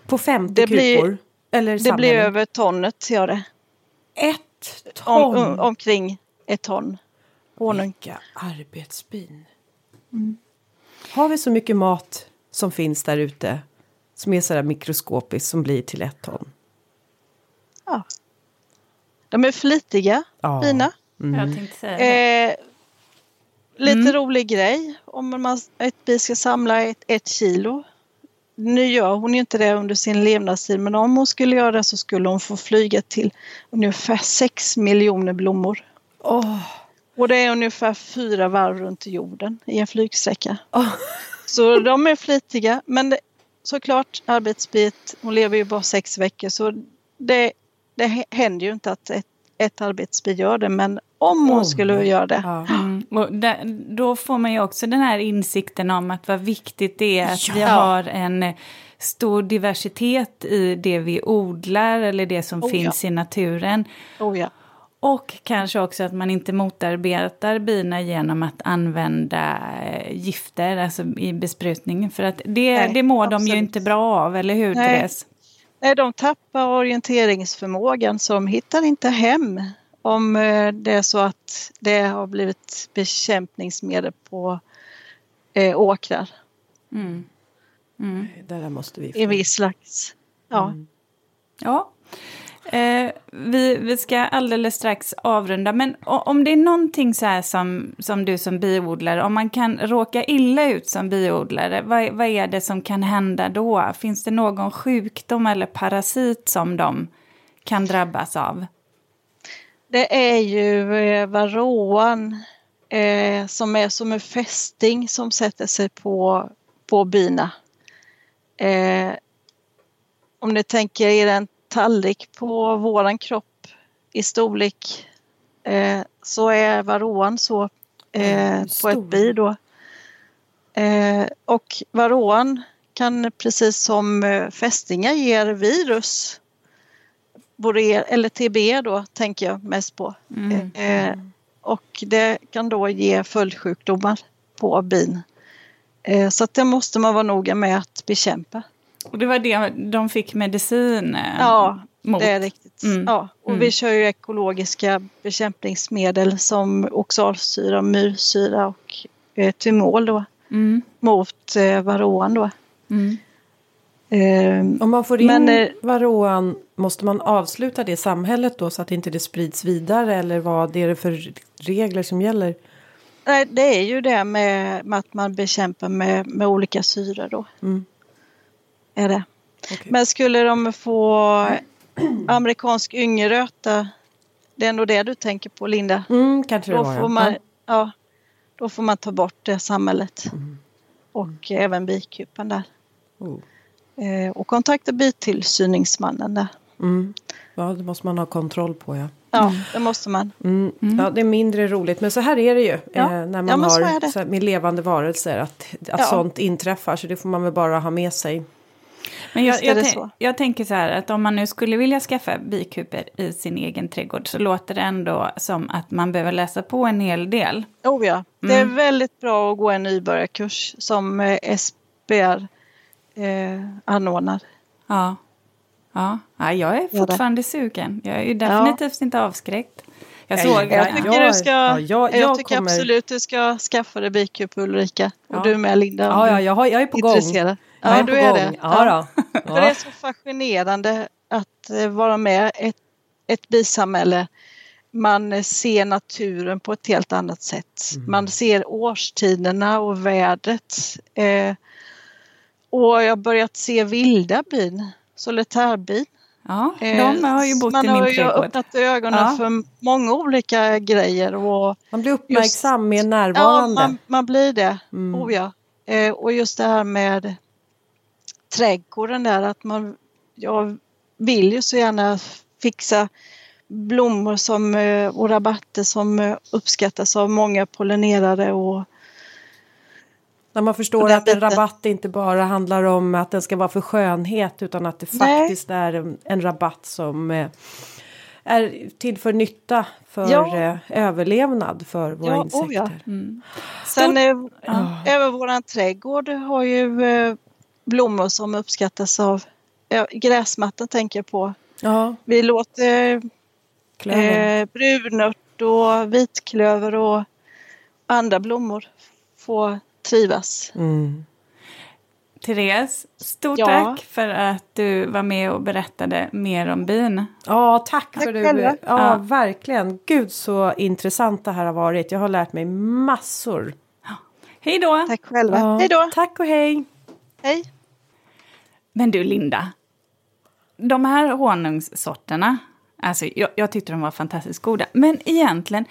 På 50 Det blir- kupor? Eller Det blir över tonnet gör det. Ett Om, ton? om, omkring ett ton. honung. Vilka arbetsbin. Har vi så mycket mat som finns där ute som är sådär mikroskopiskt som blir till ett ton? Ja. De är flitiga, Ja. bina. Jag tänkte säga det. Eh, lite Mm. rolig grej om man, ett bi ska samla ett, ett kilo. Nu gör hon ju inte det under sin levnadstid men om hon skulle göra det så skulle hon få flyga till ungefär 6 miljoner blommor. Åh, Och det är ungefär fyra varv runt jorden i en flygsträcka. åh. Så de är flitiga. Men det, såklart arbetsbit, hon lever ju bara sex veckor så det, det händer ju inte att ett, ett arbetsbi gör det. Men om hon Om. skulle göra det. Ja. Mm. Då får man ju också den här insikten om att vad viktigt det är att vi Ja. har en eh, stor diversitet i det vi odlar eller det som Oh, finns i naturen. Oh, ja. Och kanske också att man inte motarbetar bina genom att använda eh, gifter alltså i besprutningen. För att det, Nej, det mår de ju absolut. inte bra av, eller hur Nej. Therese? Nej, de tappar orienteringsförmågan så de hittar inte hem om eh, det är så att det har blivit bekämpningsmedel på eh, åkrar Mm. Mm. Det där måste vi i viss slags... Ja. Ja. Eh, vi, vi ska alldeles strax avrunda, men om det är någonting så här som, som du som biodlare, om man kan råka illa ut som biodlare, vad, vad är det som kan hända då? Finns det någon sjukdom eller parasit som de kan drabbas av? Det är ju eh, varroan eh, som är som en fästing som sätter sig på, på bina. Eh, om ni tänker er en tallrik på våran kropp i storlek eh, så är varroan så eh, Mm, på ett bi då. Eh, och varroan kan precis som eh, fästingar ge virus borrelia, eller TB då tänker jag mest på. Mm. Eh, och det kan då ge följdsjukdomar på bin. Eh, så det måste man vara noga med att bekämpa. Och det var det de fick medicin eh, Ja, mot? Det är riktigt. Mm. Ja, och Mm. vi kör ju ekologiska bekämpningsmedel som oxalsyra, myrsyra och eh, Tymol då Mm. mot eh, varroan då. Mm. Eh, Om man får in Men, eh, varroan, måste man avsluta det samhället då så att inte det sprids vidare? Eller vad är det för regler som gäller? nej, det är ju det med, med att man bekämpar med, med olika syror då. Mm. Är det. Okej. Men skulle de få amerikansk yngeröta, det är nog det du tänker på Linda, Mm, kanske det då var får ja. man, Ja. ja, då får man ta bort det samhället. Mm. Och även bikupan där. Oh. Eh, och kontakta bitillsyningsmannen där. Mm. Ja, det måste man ha kontroll på ja. Ja, det måste man. Mm. Ja, det är mindre roligt. Men så här är det ju Ja. eh, när Ja, man är har det. så här, med levande varelser. Att, att Ja. sånt inträffar. Så det får man väl bara ha med sig. Men jag, jag, det tän- så. jag tänker så här att om man nu skulle vilja skaffa bikuper i sin egen trädgård så låter det ändå som att man behöver läsa på en hel del. Oh ja, det är Mm. väldigt bra att gå en nybörjarkurs som eh, SBR eh, anordnar. Ja. Ja, ja jag är fortfarande sugen. Jag är ju definitivt inte avskräckt. Jag såg... Ja, Jag tycker, jag- du ska, ja, jag- jag, jag tycker kommer- absolut du ska skaffa dig bikup Ulrika. Och Ja. du med Linda. Ja, ja jag, har, jag är på gång. Ja, är du är det. Ja, då. För det är Ja. så fascinerande att eh, vara med ett, ett bisamhälle. Man ser naturen på ett helt annat sätt. Mm. Man ser årstiderna och vädret. Eh, och jag har börjat se vilda bin, solitärbin. Ja, Eh, de har ju bott man i min har ju trädgård. öppnat ögonen Ja. för många olika grejer. Och, Man blir uppmärksam, mer Ja, närvarande. man, man blir det. Mm. Oh, ja. eh, och just det här med trädgården där att man, jag vill ju så gärna fixa blommor som, eh, och rabatter som eh, uppskattas av många pollinerare och När man förstår att en rabatt inte bara handlar om att den ska vara för skönhet utan att det Nej. faktiskt är en, en rabatt som eh, är till för nytta för Ja. överlevnad för våra Ja, oh insekter. ja. Mm. Sen eh, Ja. även våran trädgård har ju blommor som uppskattas av ja, gräsmattan tänker jag på. Ja, Vi låter eh, brunört och vitklöver och andra blommor få trivas. Mm. Therese, stort Ja. tack för att du var med och berättade mer om bin. Ja, tack, Tack för du. Ja. verkligen. Gud så intressant det här har varit. Jag har lärt mig massor. Hej då! Tack själva. Ja, Hej då! Tack och hej. Hej! Men du Linda, de här honungssorterna, alltså jag, jag tyckte de var fantastiskt goda. Men egentligen,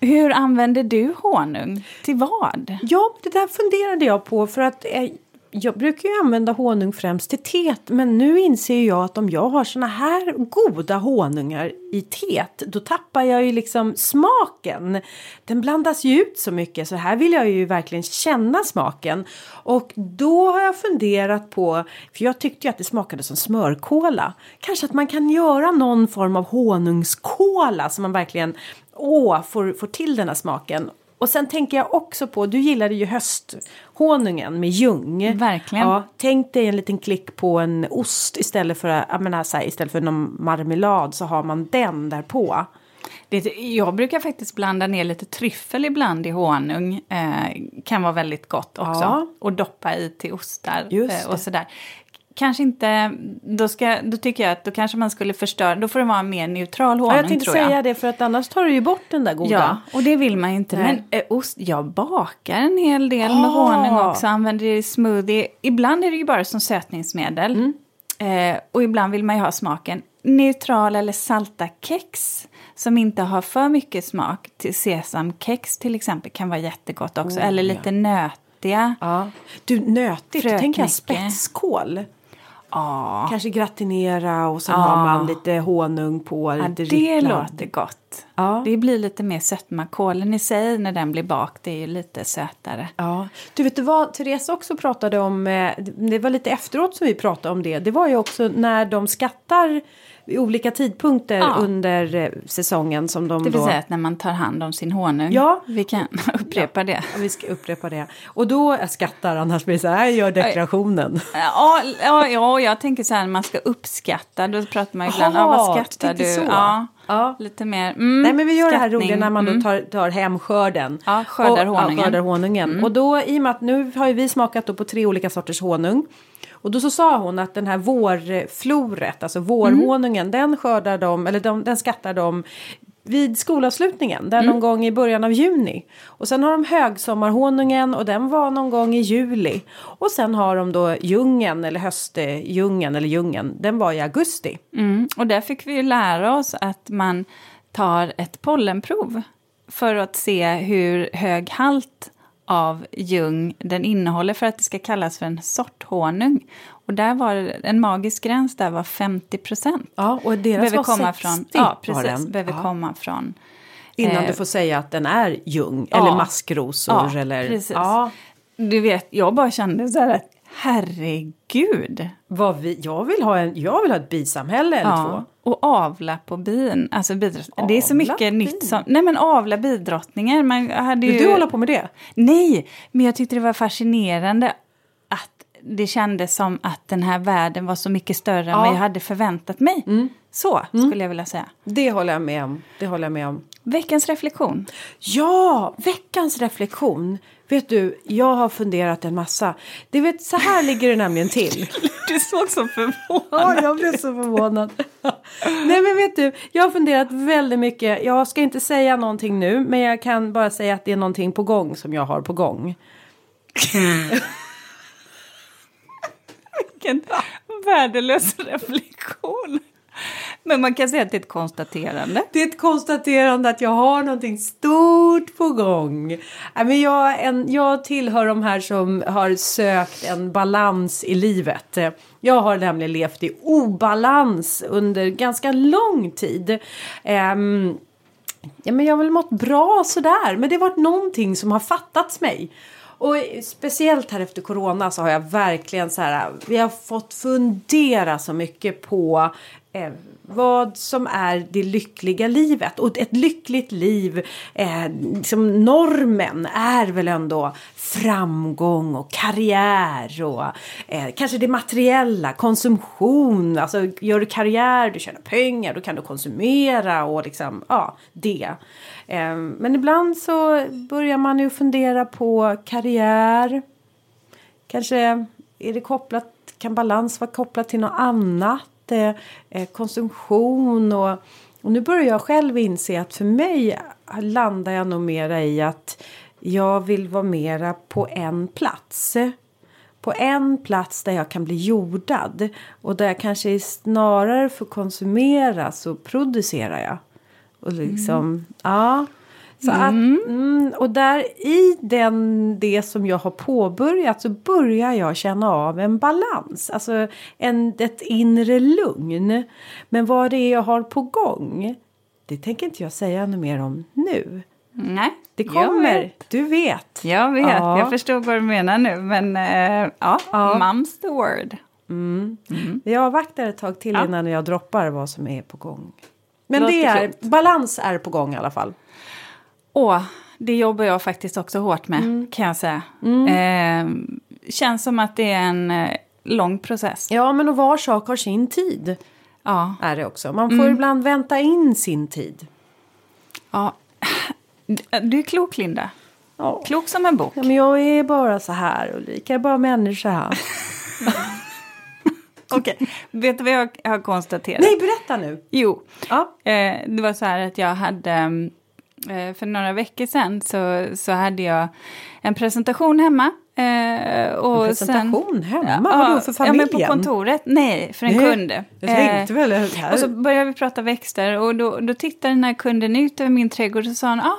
hur använder du honung? Till vad? Ja, det där funderade jag på för att eh, jag brukar ju använda honung främst till teet men nu inser jag att om jag har såna här goda honungar i teet då tappar jag ju liksom smaken. Den blandas ju ut så mycket så här vill jag ju verkligen känna smaken. Och då har jag funderat på, för jag tyckte ju att det smakade som smörkola. Kanske att man kan göra någon form av honungskola så man verkligen åh, får, får till den här smaken. Och sen tänker jag också på, du gillade ju höst hösthonungen med ljung. Verkligen. Ja, tänk dig en liten klick på en ost istället för, jag menar, så här, istället för någon marmelad så har man den där på. Det, jag brukar faktiskt blanda ner lite tryffel ibland i honung. Eh, kan vara väldigt gott också. Ja. Och doppa i till ostar eh, och sådär. Kanske inte, då, ska, då tycker jag att då kanske man skulle förstöra, då får det vara en mer neutral honung Ja, jag tänkte säga jag. det för att annars tar du ju bort den där goda. Ja, och det vill man ju inte. Nej. Men eh, ost, jag bakar en hel del med Ah. honung också, använder det i smoothie. Ibland är det ju bara som sötningsmedel. Mm. Eh, och ibland vill man ju ha smaken. Neutrala eller salta kex som inte har för mycket smak. Till sesamkex till exempel kan vara jättegott också. Oh, eller ja. lite nötiga. Ja. Du, nötigt, då tänker jag spetskål. Ja, Kanske gratinera och sen Ja. har man lite honung på. lite det ricklad. låter gott. Ja. Det blir lite mer sötma. Kålen i sig när den blir bakt det är ju lite sötare. Ja, du vet du vad Therese också pratade om, eh, det var lite efteråt som vi pratade om det, det var ju också när de skattar vid olika tidpunkter Ja. under eh, säsongen som de Det vill då... säga att när man tar hand om sin honung. Ja. Vi kan upprepa det. Ja, vi ska upprepa det. Och då jag skattar annars blir det så här, gör deklarationen. Ja, ja, ja, jag tänker så här, man ska uppskatta. Då pratar man ju ibland, ja, vad du skrattar tänkte du? så. Ja, Ja. lite mer. Mm, Nej men vi gör det här skattning. roliga när man då Mm. tar, tar hem skörden. Ja, skördar och, honungen. Ja, skördar honungen. Och då i och med att nu har ju vi smakat då på tre olika sorters honung. Och då så sa hon att den här vårfloret, alltså vårhonungen, den skördar de, eller de, den skattar de vid skolavslutningen, där någon gång i början av juni. Och sen har de högsommarhonungen och den var någon gång i juli. Och sen har de då ljungen eller höstljungen eller djungeln, den var i augusti. Mm. Och där fick vi ju lära oss att man tar ett pollenprov för att se hur hög halt av ljung den innehåller för att det ska kallas för en sorthonung. Och där var en magisk gräns där var 50 procent. Ja, och deras Behöver var komma 60 från, ja, precis, behöver Ja. komma från Innan Eh, du får säga att den är ljung ja. eller maskrosor Ja, eller... precis. Ja, Du vet, jag bara kände så här att herregud. vad vi, jag, vill ha en, jag vill ha ett bisamhälle eller två. Och avla på bin. Alltså bidrott... Det är så mycket bin? nytt som... Nej men avla bidrottningar. Man hade ju... Vill du hålla på med det? Nej, men jag tyckte det var fascinerande att det kändes som att den här världen var så mycket större än Ja. Mm. vad jag hade förväntat mig. Så skulle jag vilja säga. Det håller jag med om. Det håller jag med om. Veckans reflektion. Ja, veckans reflektion. Vet du, jag har funderat en massa. Det vet, så här ligger det nämligen till. Du såg så förvånad Ja, jag blev så förvånad. Nej, men vet du, jag har funderat väldigt mycket. Jag ska inte säga någonting nu, men jag kan bara säga att det är någonting på gång som jag har på gång. Vilken värdelös reflektion. Men man kan säga att det är ett konstaterande. Det är ett konstaterande att jag har någonting stort på gång. Äh, men jag, en, jag tillhör de här som har sökt en balans i livet. Jag har nämligen levt i obalans under ganska lång tid. Um, ja, men jag har väl mått bra sådär, men det har varit någonting som har fattats mig. Och speciellt här efter corona så har jag verkligen så här, vi har fått fundera så mycket på eh, vad som är det lyckliga livet. Och ett lyckligt liv, eh, liksom normen är väl ändå framgång och karriär och eh, kanske det materiella, konsumtion. Alltså gör du karriär, du tjänar pengar, då kan du konsumera och liksom, ja, det. Eh, men ibland så börjar man ju fundera på karriär. Kanske är det kopplat, kan balans vara kopplat till något annat? Eh, konsumtion och, och nu börjar jag själv inse att för mig landar jag nog mera i att jag vill vara mera på en plats. På en plats där jag kan bli jordad och där jag kanske snarare får konsumera så producerar jag. Och liksom, mm. ja. Så mm. att, mm, och där i den, det som jag har påbörjat så börjar jag känna av en balans. Alltså en, ett inre lugn. Men vad det är jag har på gång. Det tänker inte jag säga något mer om nu. Nej, det kommer. Vet. Du vet. Jag vet. Ja. Jag förstår vad du menar nu. Men äh, ja, ja. mums the word. Mm. Mm. Jag avvaktar ett tag till ja. innan jag droppar vad som är på gång. Men det är, balans är på gång i alla fall. Åh, det jobbar jag faktiskt också hårt med mm. kan jag säga. Mm. Eh, känns som att det är en eh, lång process. Ja, men och var sak har sin tid. Ja. Är det också. Man får mm. ibland vänta in sin tid. Ja. Du är klok, Linda. Ja. Klok som en bok. Ja, men jag är bara så här, Ulrika. Jag är bara människa. Okej, okay. vet du vad jag har konstaterat? Nej, berätta nu. Jo, ja. eh, det var så här att jag hade mm, för några veckor sedan så, så hade jag en presentation hemma. Eh, och en presentation sen, hemma? Ja, Vadå, för familjen? Ja, men på kontoret. Nej, för en Nej, kund. Jag tänkte väl här. Och så började vi prata växter och då, då tittade den här kunden ut över min trädgård och sa han, ah,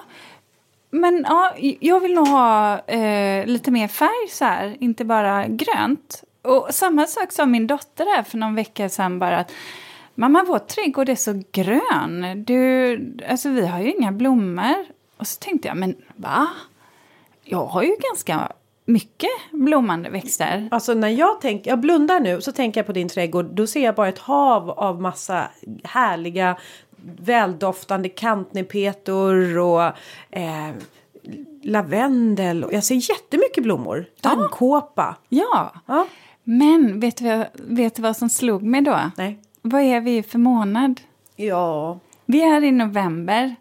men ja, jag vill nog ha eh, lite mer färg så här, inte bara grönt. Och samma sak sa min dotter här för någon vecka sedan bara att Mamma, vår trädgård är så grön. Du, alltså vi har ju inga blommor. Och så tänkte jag, men va? Jag har ju ganska mycket blommande växter. Alltså när jag tänker, jag blundar nu så tänker jag på din trädgård. Då ser jag bara ett hav av massa härliga väldoftande kantnepetor och eh, lavendel. Jag ser jättemycket blommor. Dammkåpa. Ja. ja. Men vet du, vet du vad som slog mig då? Nej. Vad är vi för månad? Ja... Vi är i november.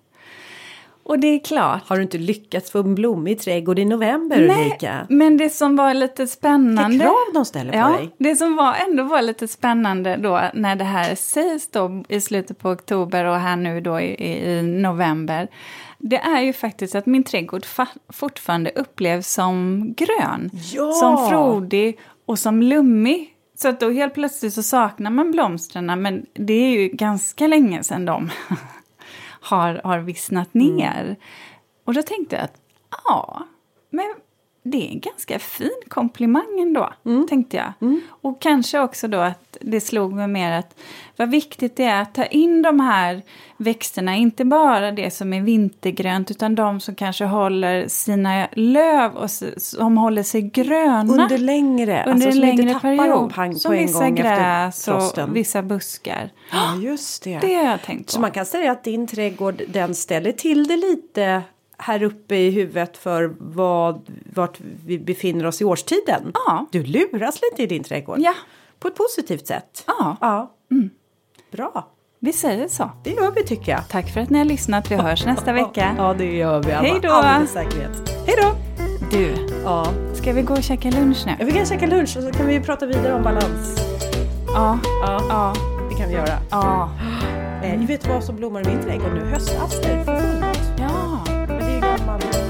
Och det är klart. Har du inte lyckats få en blommig trädgård i november Nej, Ulrika? men det som var lite spännande. Vilka krav de ställer på ja, dig. Det som var, ändå var lite spännande då när det här sägs då i slutet på oktober och här nu då i, i november. Det är ju faktiskt att min trädgård fortfarande upplevs som grön. Ja. Som frodig och som lummig. Så att då helt plötsligt så saknar man blomstren men det är ju ganska länge sedan de har, har vissnat ner. Mm. Och då tänkte jag att ja, men det är en ganska fin komplimang ändå, mm. tänkte jag. Mm. Och kanske också då att det slog mig mer att vad viktigt det är att ta in de här växterna, inte bara det som är vintergrönt utan de som kanske håller sina löv och som håller sig gröna. Under längre, under alltså, en längre period. Pang som vissa gräs och vissa buskar. Ja, just det. Det har jag tänkt på. Så man kan säga att din trädgård den ställer till det lite här uppe i huvudet för vad, vart vi befinner oss i årstiden. Ja. Du luras lite i din trädgård. Ja. På ett positivt sätt. Ja. ja. Mm. Bra. Vi säger så. Det gör vi tycker jag. Tack för att ni har lyssnat. Vi hörs nästa vecka. Ja, det gör vi. Hej då. Alldeles säkerhet. Hej då. Du, ja. ska vi gå och käka lunch nu? Ja, vi kan käka lunch och så kan vi prata vidare om balans. Ja. Ja, ja. det kan vi göra. Ja. Eh, vet vad som blommar i min trädgård nu? Höstaster för fullt. Ja.